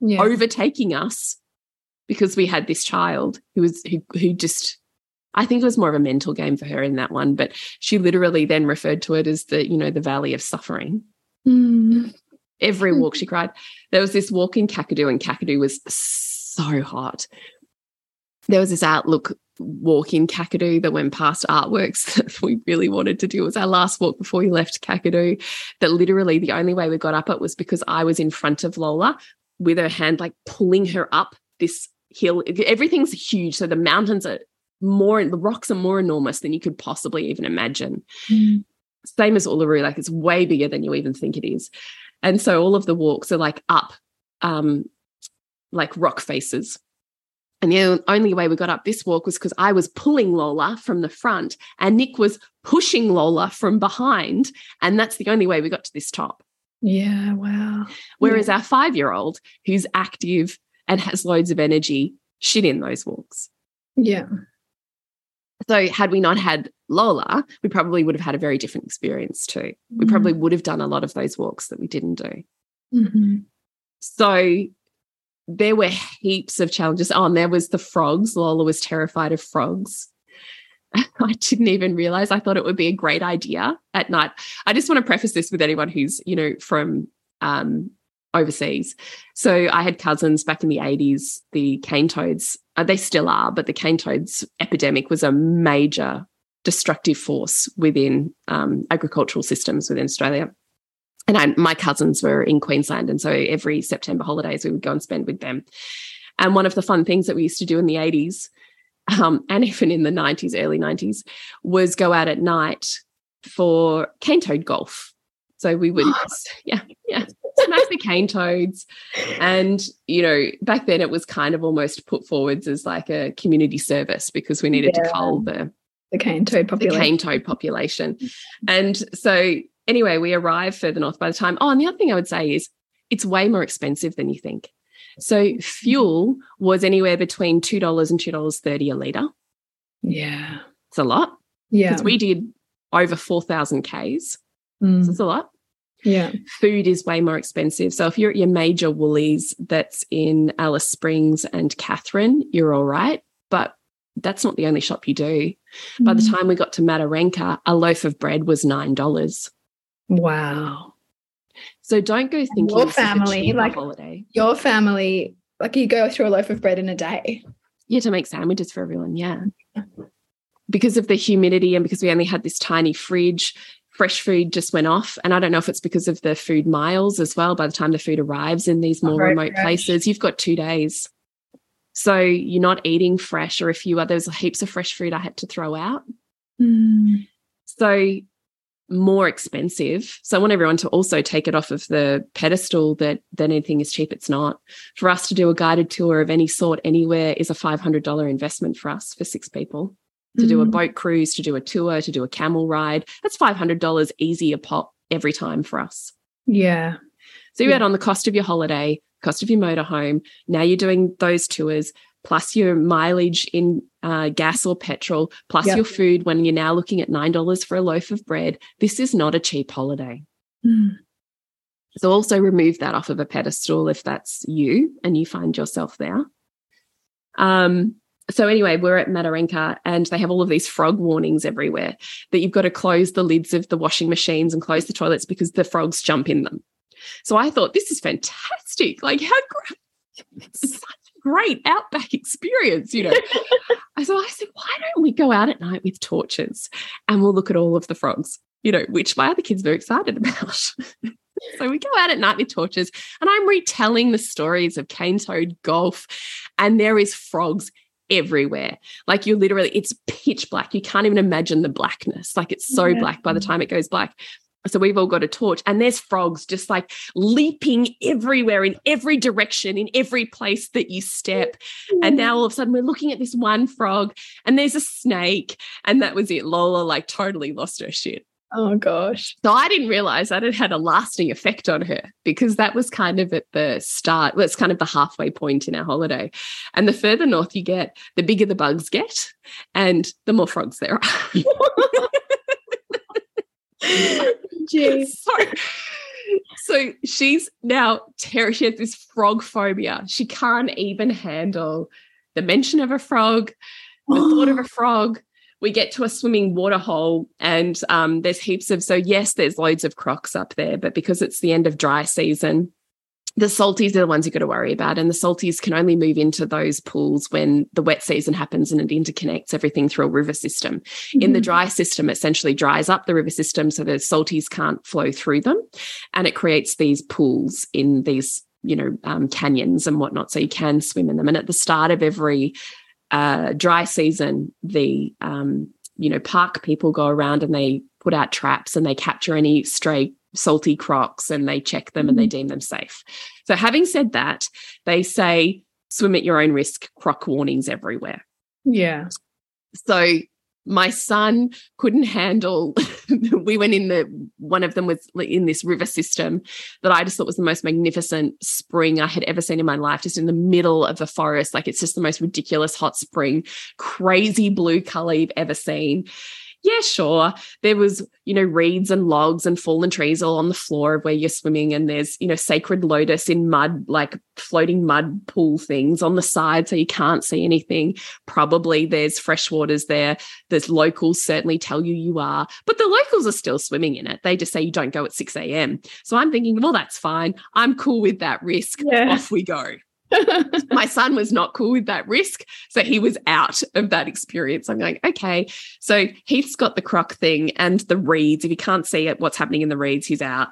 yeah. Overtaking us because we had this child who was who who just I think it was more of a mental game for her in that one, but she literally then referred to it as the, you know, the valley of suffering. Mm. Every walk she cried. There was this walk in Kakadu, and Kakadu was so hot. There was this outlook walk in Kakadu that went past artworks that we really wanted to do. It was our last walk before we left Kakadu. That literally the only way we got up it was because I was in front of Lola with her hand like pulling her up this hill. Everything's huge. So the mountains are more, the rocks are more enormous than you could possibly even imagine Mm. same as Uluru, like it's way bigger than you even think it is. And so all of the walks are like up, um, like rock faces. And the only way we got up this walk was because I was pulling Lola from the front and Nick was pushing Lola from behind. And that's the only way we got to this top. Yeah. Wow. Whereas our five year old, who's active and has loads of energy, shit in those walks. Yeah. So, had we not had Lola, we probably would have had a very different experience too. We Mm. probably would have done a lot of those walks that we didn't do. Mhm. So there were heaps of challenges. Oh, and there was the frogs. Lola was terrified of frogs. I didn't even realize. I thought it would be a great idea at night. I just want to preface this with anyone who's, you know, from um, overseas. So I had cousins back in the 80s, the cane toads, uh, they still are, but the cane toads epidemic was a major destructive force within um, agricultural systems within Australia and I, my cousins were in Queensland, and so every September holidays we would go and spend with them. And one of the fun things that we used to do in the eighties, um, and even in the nineties, early nineties, was go out at night for cane toad golf. So we would, yeah, yeah, smash the cane toads, and you know, back then it was kind of almost put forwards as like a community service because we needed Yeah. to cull the The cane toad the cane toad population. And so, anyway, we arrive further north by the time. Oh, and the other thing I would say is it's way more expensive than you think. So, fuel was anywhere between $2 and $2.30 a litre. Yeah. It's a lot Yeah. because we did over 4,000 Ks. Mm. So, it's a lot. Yeah. Food is way more expensive. So, if you're at your major Woolies that's in Alice Springs and Katherine, you're all right. But that's not the only shop you do. By the Mm. time we got to Mataranka, a loaf of bread was $9. Wow. So don't go thinking your this is a family, like- holiday. Your family, like you go through a loaf of bread in a day. You had to make sandwiches for everyone, yeah. Because of the humidity and because we only had this tiny fridge, fresh food just went off. And I don't know if it's because of the food miles as well. By the time the food arrives in these more remote fresh. places, you've got two days. So you're not eating fresh or if you are, there's heaps of fresh food I had to throw out. Mm. So more expensive. So I want everyone to also take it off of the pedestal that that anything is cheap. It's not. For us to do a guided tour of any sort anywhere is a five hundred dollar investment for us for six people. To do a Mm. boat cruise, to do a tour, to do a camel ride, that's five hundred dollars easy a pop every time for us. Yeah. So you Yeah. add on the cost of your holiday, cost of your motorhome. Now you're doing those tours, plus your mileage in uh, gas or petrol, plus Yep. your food when you're now looking at $9 for a loaf of bread. This is not a cheap holiday. Mm. So also remove that off of a pedestal if that's you and you find yourself there. Um, so anyway, we're at Mataranka and they have all of these frog warnings everywhere that you've got to close the lids of the washing machines and close the toilets because the frogs jump in them. So I thought this is fantastic. Like how great, great outback experience, you know. so I said, why don't we go out at night with torches and we'll look at all of the frogs, you know, which my other kids are excited about. So we go out at night with torches, and I'm retelling the stories of cane toad golf, and there is frogs everywhere. Like you literally, it's pitch black. You can't even imagine the blackness. Like it's so yeah. black by the time it goes black. So we've all got a torch, and there's frogs just like leaping everywhere in every direction, in every place that you step. And mm. now all of a sudden we're looking at this one frog, and there's a snake, and that was it. Lola like totally lost her shit. Oh gosh. So I didn't realize that it had a lasting effect on her because that was kind of at the start. Well, it's kind of the halfway point in our holiday. And the further north you get, the bigger the bugs get and the more frogs there are. Jeez. So, so she's now terrified. She has this frog phobia. She can't even handle the mention of a frog, the thought of a frog we get to a swimming water hole and um, there's heaps of so yes there's loads of crocs up there but because it's the end of dry season the salties are the ones you've got to worry about. And the salties can only move into those pools when the wet season happens and it interconnects everything through a river system. Mm-hmm. In the mm-hmm. dry system, essentially dries up the river system so the salties can't flow through them. And it creates these pools in these, you know, um, canyons and whatnot. So you can swim in them. And at the start of every uh, dry season, the um, you know park people go around and they put out traps and they capture any stray salty crocs and they check them and they mm-hmm. deem them safe. So, having said that, they say swim at your own risk, croc warnings everywhere. Yeah. So my son couldn't handle we went in the one of them was in this river system that i just thought was the most magnificent spring i had ever seen in my life just in the middle of the forest like it's just the most ridiculous hot spring crazy blue color you've ever seen yeah, sure. There was, you know, reeds and logs and fallen trees all on the floor of where you're swimming. And there's, you know, sacred lotus in mud, like floating mud pool things on the side. So you can't see anything. Probably there's freshwaters there. There's locals certainly tell you you are, but the locals are still swimming in it. They just say you don't go at 6 a.m. So I'm thinking, well, that's fine. I'm cool with that risk. Yeah. Off we go. my son was not cool with that risk. So he was out of that experience. I'm going, okay. So Heath's got the croc thing and the reeds. If you can't see it, what's happening in the reeds, he's out.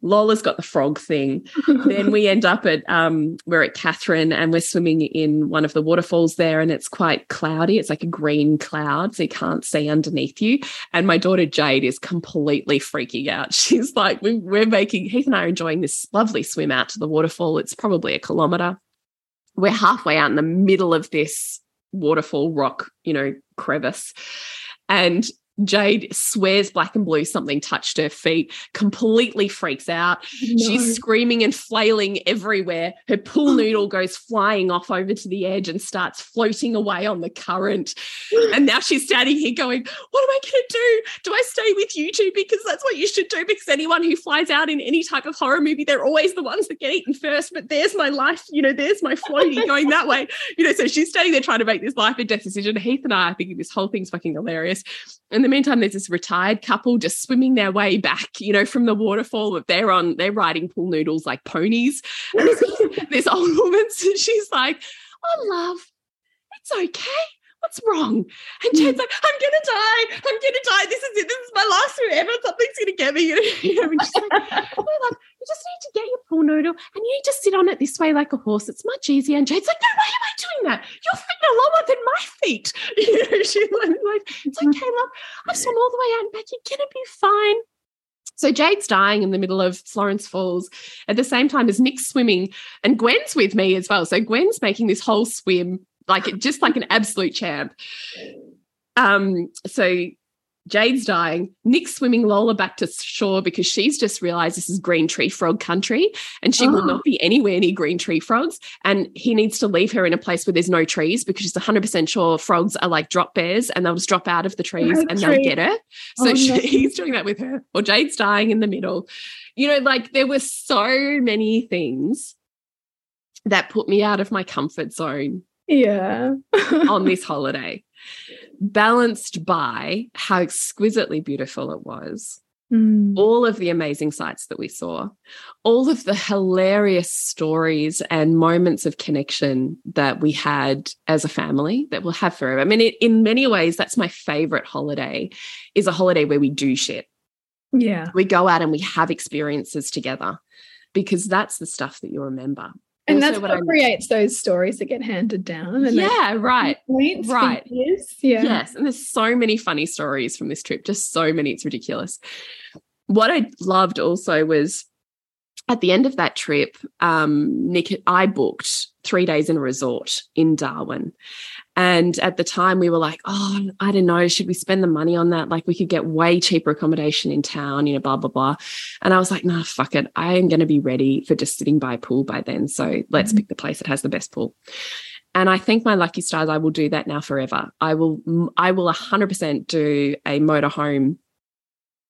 Lola's got the frog thing. then we end up at um, we're at Katherine and we're swimming in one of the waterfalls there, and it's quite cloudy. It's like a green cloud, so you can't see underneath you. And my daughter Jade is completely freaking out. She's like, we, we're making Heath and I are enjoying this lovely swim out to the waterfall. It's probably a kilometer we're halfway out in the middle of this waterfall rock, you know, crevice. And Jade swears black and blue something touched her feet, completely freaks out. No. She's screaming and flailing everywhere. Her pool oh. noodle goes flying off over to the edge and starts floating away on the current. And now she's standing here going, What am I going to do? Do I stay with you two? Because that's what you should do. Because anyone who flies out in any type of horror movie, they're always the ones that get eaten first. But there's my life, you know, there's my floaty going that way. You know, so she's standing there trying to make this life and death decision. Heath and I are thinking this whole thing's fucking hilarious. And the meantime, there's this retired couple just swimming their way back, you know, from the waterfall that they're on, they're riding pool noodles like ponies. And this, this old woman, she's like, Oh, love, it's okay. What's wrong? And hmm. Jade's like, I'm gonna die. I'm gonna die. This is it. This is my last swim ever. Something's gonna get me. You know, and she's like, oh, love, you just need to get your pool noodle and you need to sit on it this way like a horse. It's much easier. And Jade's like, no, why am I doing that? Your feet are lower than my feet. You know, she's like, it's mm-hmm. okay, love. I've swum all the way out and back. You're gonna be fine. So Jade's dying in the middle of Florence Falls at the same time as Nick's swimming, and Gwen's with me as well. So Gwen's making this whole swim like it just like an absolute champ. Um, so Jade's dying. Nick's swimming Lola back to shore because she's just realized this is green tree frog country and she oh. will not be anywhere near green tree frogs. And he needs to leave her in a place where there's no trees because she's 100% sure frogs are like drop bears and they'll just drop out of the trees and they'll get her. So oh, she, no. he's doing that with her. Or Jade's dying in the middle. You know, like there were so many things that put me out of my comfort zone Yeah. on this holiday, balanced by how exquisitely beautiful it was. Mm. All of the amazing sights that we saw, all of the hilarious stories and moments of connection that we had as a family that we'll have forever. I mean, it, in many ways, that's my favorite holiday, is a holiday where we do shit. Yeah. We go out and we have experiences together because that's the stuff that you remember. And that's what what, creates those stories that get handed down. And Yeah, right. right. years. Yeah. Yes. And there's so many funny stories from this trip, just so many. It's ridiculous. What I loved also was at the end of that trip, um, Nick, I booked three days in a resort in Darwin. And at the time, we were like, oh, I don't know, should we spend the money on that? Like, we could get way cheaper accommodation in town, you know, blah, blah, blah. And I was like, nah, fuck it. I am going to be ready for just sitting by a pool by then. So let's Mhm. pick the place that has the best pool. And I think my lucky stars, I will do that now forever. I will, I will 100% do a motorhome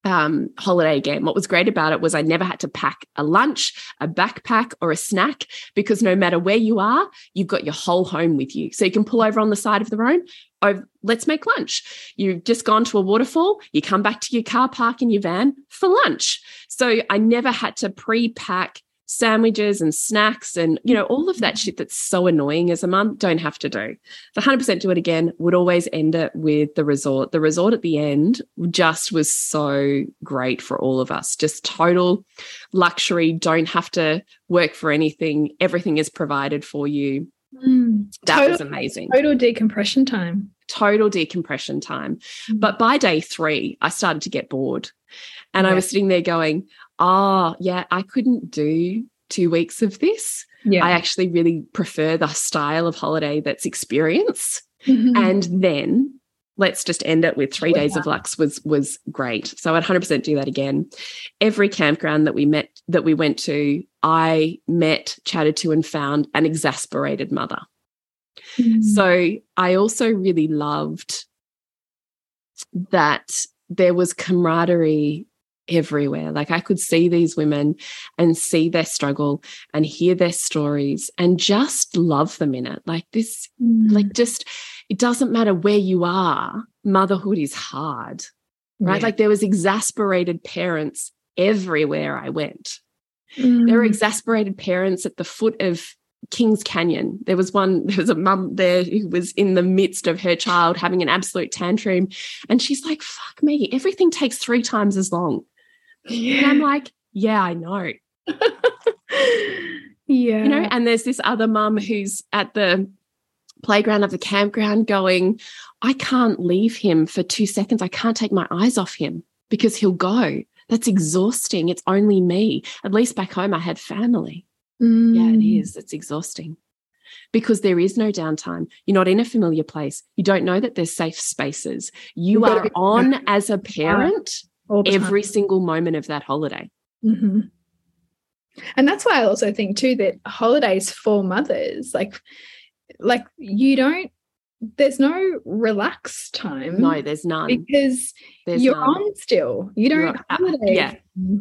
um, holiday again. What was great about it was I never had to pack a lunch, a backpack, or a snack because no matter where you are, you've got your whole home with you. So you can pull over on the side of the road. Oh, let's make lunch. You've just gone to a waterfall. You come back to your car park in your van for lunch. So I never had to pre-pack sandwiches and snacks and you know all of that shit that's so annoying as a mum don't have to do the 100% do it again would always end it with the resort the resort at the end just was so great for all of us just total luxury don't have to work for anything everything is provided for you Mm. that total, was amazing total decompression time. total decompression time Mm. but by day three, I started to get bored. And I was sitting there going, oh, yeah, I couldn't do two weeks of this. yeah. I actually really prefer the style of holiday that's experience. Mhm. And then let's just end it with three With days of lux was was great. So I'd 100% do that again. Every campground that we met that we went to, I met, chatted to and found an exasperated mother. Mm. So I also really loved that there was camaraderie everywhere. Like I could see these women and see their struggle and hear their stories and just love them in it. Like this, Mm. like just, it doesn't matter where you are, motherhood is hard, right? Yeah. Like there was exasperated parents everywhere I went. There were Mm. exasperated parents at the foot of Kings Canyon. There was one, there was a mum there who was in the midst of her child having an absolute tantrum. And she's like, fuck me, everything takes three times as long. And I'm like, yeah, I know. yeah. You know, and there's this other mum who's at the playground of the campground going, I can't leave him for two seconds. I can't take my eyes off him because he'll go. That's exhausting. It's only me. At least back home, I had family. Yeah, it Mm. is. It's exhausting because there is no downtime. You're not in a familiar place. You don't know that there's safe spaces. You are on as a parent The time. every single moment of that holiday. Mhm. And that's why I also think too that holidays for mothers, like, like you don't. There's no relax time. No, there's none. because There's you're none. on still. You don't on- holiday. yeah.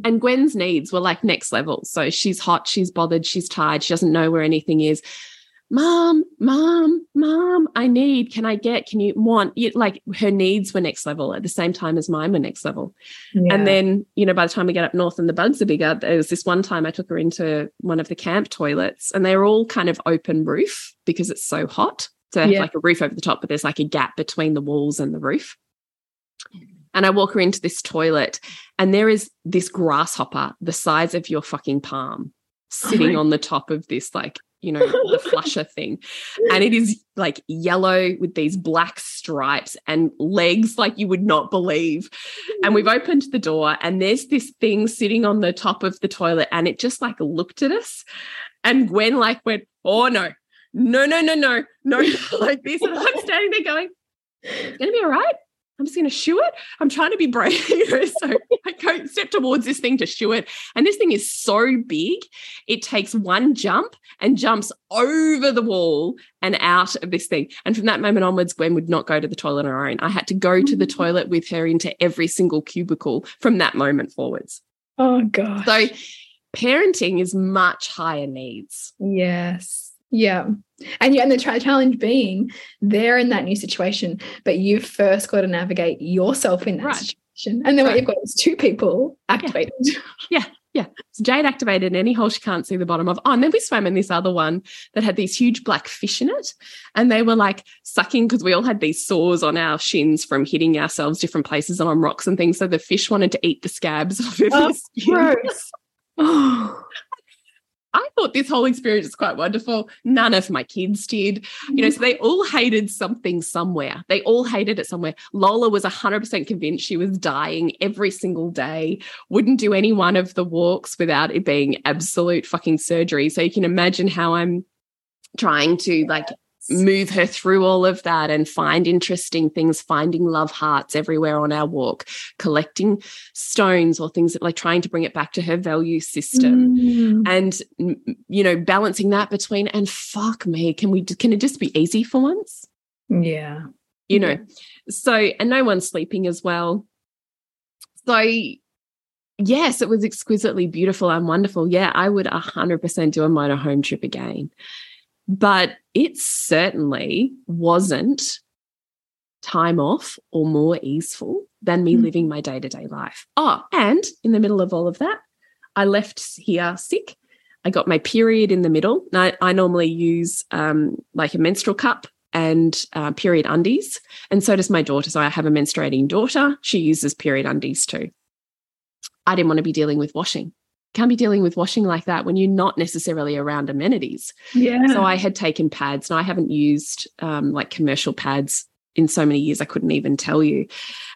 And Gwen's needs were like next level. So she's hot, she's bothered, she's tired, she doesn't know where anything is. Mom, mom, mom, I need, can I get, can you want, you, like her needs were next level at the same time as mine were next level. Yeah. And then, you know, by the time we get up north and the bugs are bigger, there was this one time I took her into one of the camp toilets and they're all kind of open roof because it's so hot. So they have Yeah. like a roof over the top, but there's like a gap between the walls and the roof. And I walk her into this toilet and there is this grasshopper the size of your fucking palm sitting my- on the top of this, like, you know, the flusher thing. And it is like yellow with these black stripes and legs like you would not believe. And we've opened the door and there's this thing sitting on the top of the toilet and it just like looked at us. And Gwen like went, oh no, no, no, no, no, no, like this. And I'm standing there going, it's gonna be all right. I'm just gonna shoo it. I'm trying to be brave. so I go step towards this thing to shoo it. And this thing is so big, it takes one jump and jumps over the wall and out of this thing. And from that moment onwards, Gwen would not go to the toilet on her own. I had to go to the mm. toilet with her into every single cubicle from that moment forwards. oh god. So parenting is much higher needs. yes. Yeah. And yeah, and the challenge being they're in that new situation, but you've first got to navigate yourself in that right. situation. And then right. what you've got is two people activated. Yeah. yeah. Yeah. So Jade activated any hole she can't see the bottom of. Oh, and then we swam in this other one that had these huge black fish in it. And they were like sucking because we all had these sores on our shins from hitting ourselves different places and on rocks and things. So the fish wanted to eat the scabs off of oh, gross. Oh. I thought this whole experience was quite wonderful. None of my kids did. You know, so they all hated something somewhere. They all hated it somewhere. Lola was 100% convinced she was dying every single day, wouldn't do any one of the walks without it being absolute fucking surgery. So you can imagine how I'm trying to like move her through all of that and find interesting things, finding love hearts everywhere on our walk, collecting stones or things that like trying to bring it back to her value system. Mm. And, you know, balancing that between, and fuck me, can we, can it just be easy for once? Yeah. You know, so, and no one's sleeping as well. So, yes, it was exquisitely beautiful and wonderful. Yeah, I would 100% do a motorhome trip again. But it certainly wasn't time off or more easeful than me mm. living my day to day life. Oh, and in the middle of all of that, I left here sick. I got my period in the middle. I, I normally use um, like a menstrual cup and uh, period undies. And so does my daughter. So I have a menstruating daughter. She uses period undies too. I didn't want to be dealing with washing can't be dealing with washing like that when you're not necessarily around amenities. Yeah. So I had taken pads and I haven't used um, like commercial pads in so many years, I couldn't even tell you.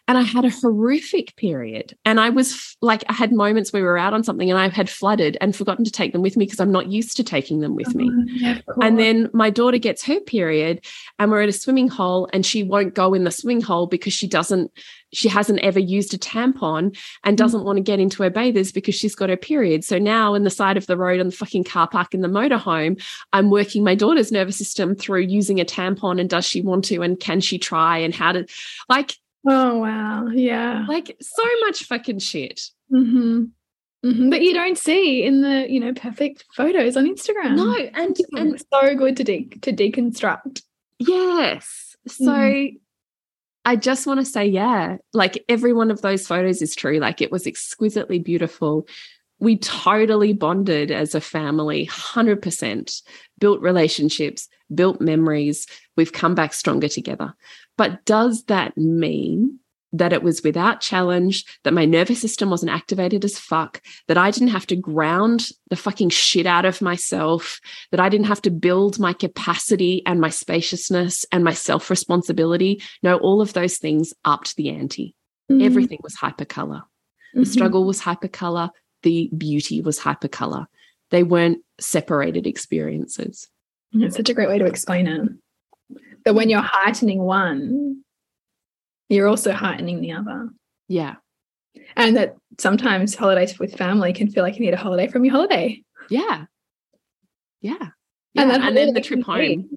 And I had a horrific period. And I was like, I had moments where we were out on something and I had flooded and forgotten to take them with me because I'm not used to taking them with me. Oh, yeah, and then my daughter gets her period and we're at a swimming hole and she won't go in the swimming hole because she doesn't, she hasn't ever used a tampon and mm. doesn't mm. want to get into her bathers because she's got her period. So now in the side of the road on the fucking car park in the motorhome, I'm working my daughter's nervous system through using a tampon and does she want to and can she try and how to like Oh wow. Yeah. Like so much fucking shit. Mm-hmm. Mm-hmm. That you don't see in the, you know, perfect photos on Instagram. No, and and it's so good to de to deconstruct. Yes. So mm. I just want to say, yeah, like every one of those photos is true. Like it was exquisitely beautiful. We totally bonded as a family, 100%, built relationships, built memories. We've come back stronger together. But does that mean that it was without challenge, that my nervous system wasn't activated as fuck, that I didn't have to ground the fucking shit out of myself, that I didn't have to build my capacity and my spaciousness and my self responsibility. No, all of those things upped the ante. Mm-hmm. Everything was hypercolor. The mm-hmm. struggle was hypercolor. The beauty was hypercolor. They weren't separated experiences. It's such a great way to explain it. That when you're heightening one, you're also heightening the other. Yeah. And that sometimes holidays with family can feel like you need a holiday from your holiday. Yeah. Yeah. yeah. And, and then the trip home.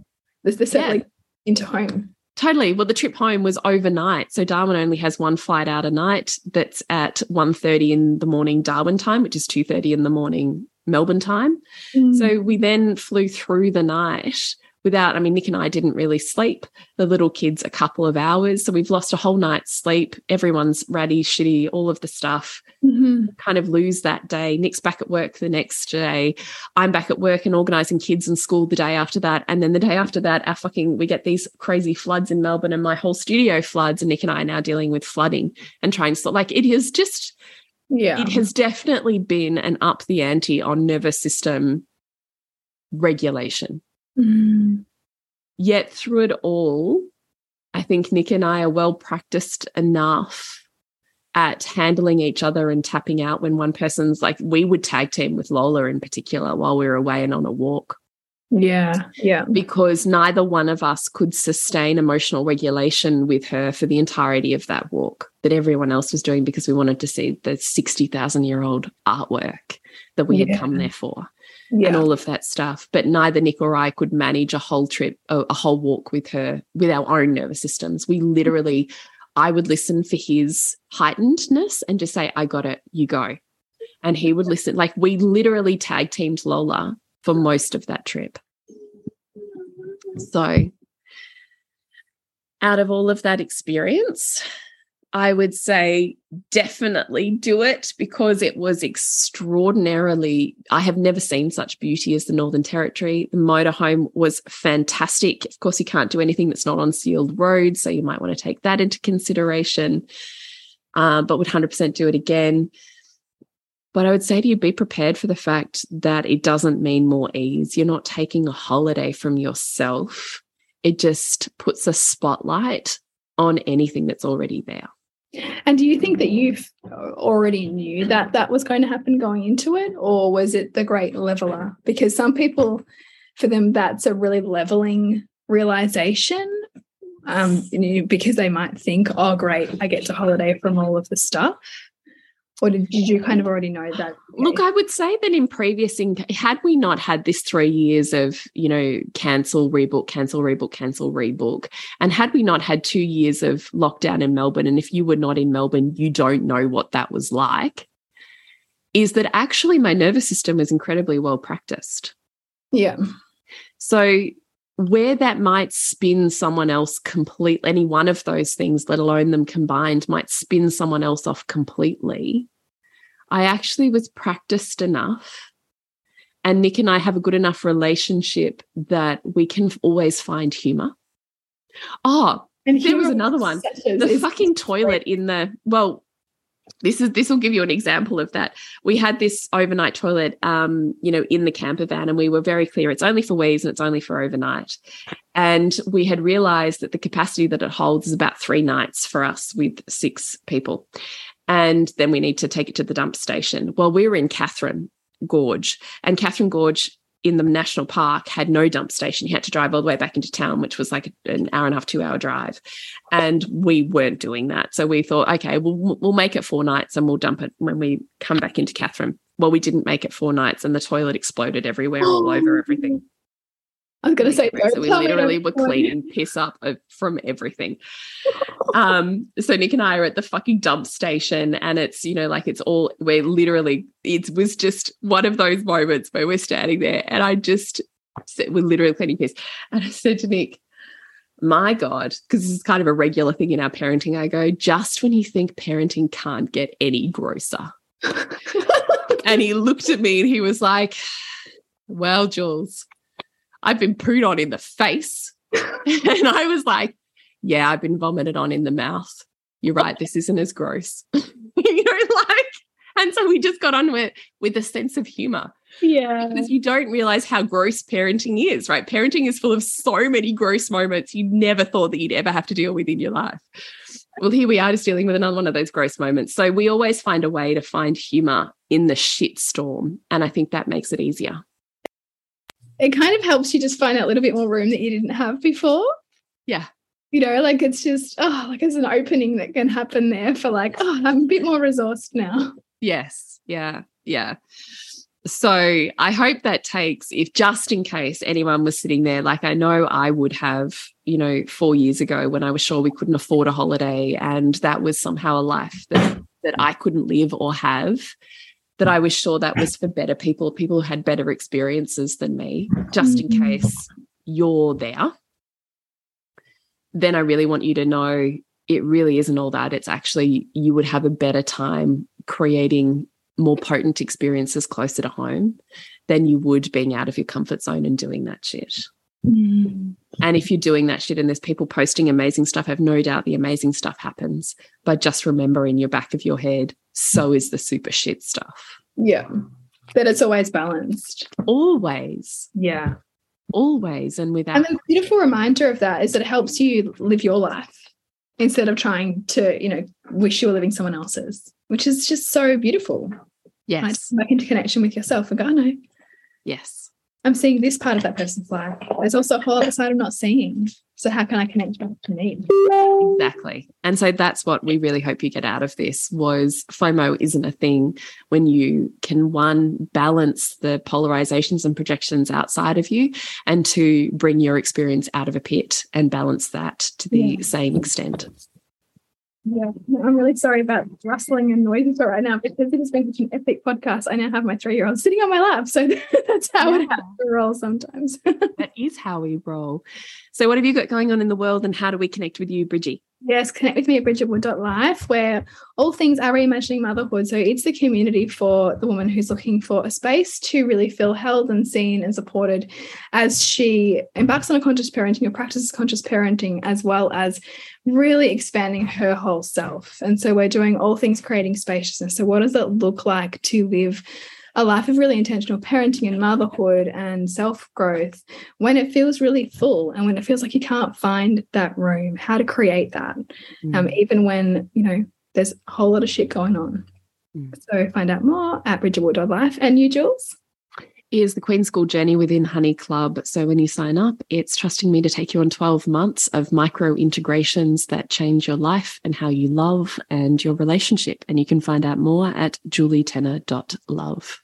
There's the settling yeah. into home. Totally. Well, the trip home was overnight. So Darwin only has one flight out a night that's at 1.30 in the morning Darwin time, which is 2.30 in the morning Melbourne time. Mm. So we then flew through the night without, I mean, Nick and I didn't really sleep. The little kids a couple of hours. So we've lost a whole night's sleep. Everyone's ratty, shitty, all of the stuff. Mm-hmm. Kind of lose that day. Nick's back at work the next day. I'm back at work and organizing kids and school the day after that. And then the day after that, our fucking, we get these crazy floods in Melbourne and my whole studio floods. And Nick and I are now dealing with flooding and trying to, like, it is just, yeah. It has definitely been an up the ante on nervous system regulation. Mm. Yet through it all, I think Nick and I are well practiced enough at handling each other and tapping out when one person's like, we would tag team with Lola in particular while we were away and on a walk. Yeah, yeah. Because neither one of us could sustain emotional regulation with her for the entirety of that walk that everyone else was doing because we wanted to see the 60,000 year old artwork that we yeah. had come there for yeah. and all of that stuff. But neither Nick or I could manage a whole trip, a, a whole walk with her with our own nervous systems. We literally, I would listen for his heightenedness and just say, I got it, you go. And he would listen. Like we literally tag teamed Lola for most of that trip. So, out of all of that experience, I would say definitely do it because it was extraordinarily. I have never seen such beauty as the Northern Territory. The motorhome was fantastic. Of course, you can't do anything that's not on sealed roads, so you might want to take that into consideration. Uh, but would 100% do it again. But I would say to you, be prepared for the fact that it doesn't mean more ease. You're not taking a holiday from yourself. It just puts a spotlight on anything that's already there. And do you think that you've already knew that that was going to happen going into it, or was it the great leveler? Because some people, for them, that's a really leveling realization. Um, you know, because they might think, "Oh, great, I get to holiday from all of the stuff." Or did, did you kind of already know that look i would say that in previous in, had we not had this three years of you know cancel rebook cancel rebook cancel rebook and had we not had two years of lockdown in melbourne and if you were not in melbourne you don't know what that was like is that actually my nervous system was incredibly well practiced. Yeah. So where that might spin someone else completely, any one of those things, let alone them combined, might spin someone else off completely. I actually was practiced enough. And Nick and I have a good enough relationship that we can always find humor. Oh, and there was another one. The fucking toilet in the, well, this is this will give you an example of that. We had this overnight toilet, um, you know, in the camper van, and we were very clear it's only for wees and it's only for overnight. And we had realized that the capacity that it holds is about three nights for us with six people. And then we need to take it to the dump station. Well, we were in Katherine Gorge, and Katherine Gorge in the national park had no dump station. He had to drive all the way back into town, which was like an hour and a half, two hour drive. And we weren't doing that. So we thought, okay, we'll, we'll make it four nights and we'll dump it when we come back into Katherine. Well, we didn't make it four nights and the toilet exploded everywhere, all over everything. I was going to say, so we literally were cleaning piss up from everything. um, so Nick and I are at the fucking dump station, and it's you know like it's all we're literally it was just one of those moments where we're standing there, and I just we're literally cleaning piss, and I said to Nick, "My God," because this is kind of a regular thing in our parenting. I go, just when you think parenting can't get any grosser. and he looked at me and he was like, Well, Jules, I've been pooed on in the face. and I was like, yeah, I've been vomited on in the mouth. You're right. This isn't as gross. you know, like, and so we just got on with with a sense of humor. Yeah. Because you don't realize how gross parenting is, right? Parenting is full of so many gross moments you never thought that you'd ever have to deal with in your life. Well, here we are just dealing with another one of those gross moments. So we always find a way to find humor in the shit storm. And I think that makes it easier it kind of helps you just find that little bit more room that you didn't have before. Yeah. You know, like it's just, oh, like there's an opening that can happen there for like, oh, I'm a bit more resourced now. Yes. Yeah. Yeah. So I hope that takes, if just in case anyone was sitting there, like I know I would have, you know, four years ago when I was sure we couldn't afford a holiday and that was somehow a life that, that I couldn't live or have that I was sure that was for better people, people who had better experiences than me, just in mm-hmm. case you're there. Then I really want you to know it really isn't all that. It's actually you would have a better time creating more potent experiences closer to home than you would being out of your comfort zone and doing that shit. Mm. And if you're doing that shit and there's people posting amazing stuff, I have no doubt the amazing stuff happens. But just remember in your back of your head, so is the super shit stuff. Yeah. That it's always balanced. Always. Yeah. Always. And without. And the beautiful reminder of that is that it helps you live your life instead of trying to, you know, wish you were living someone else's, which is just so beautiful. Yes. Like, back into connection with yourself and go, no. Yes I'm seeing this part of that person's life. There's also a whole other side I'm not seeing. So how can I connect back to me? Exactly. And so that's what we really hope you get out of this was FOMO isn't a thing when you can one balance the polarizations and projections outside of you and to bring your experience out of a pit and balance that to the yeah. same extent. Yeah, I'm really sorry about rustling and noises right now because it has been such an epic podcast. I now have my three year old sitting on my lap. So that's how yeah. it has to roll sometimes. that is how we roll. So, what have you got going on in the world and how do we connect with you, Bridgie? Yes, connect with me at bridgetwood.life, where all things are reimagining motherhood. So it's the community for the woman who's looking for a space to really feel held and seen and supported as she embarks on a conscious parenting or practices conscious parenting, as well as really expanding her whole self. And so we're doing all things creating spaciousness. So, what does it look like to live? A life of really intentional parenting and motherhood and self growth when it feels really full and when it feels like you can't find that room, how to create that, mm. um, even when, you know, there's a whole lot of shit going on. Mm. So find out more at bridgetwood.life. And you, Jules? is the Queen School Journey within Honey Club. So when you sign up, it's trusting me to take you on 12 months of micro integrations that change your life and how you love and your relationship. And you can find out more at julietenner.love.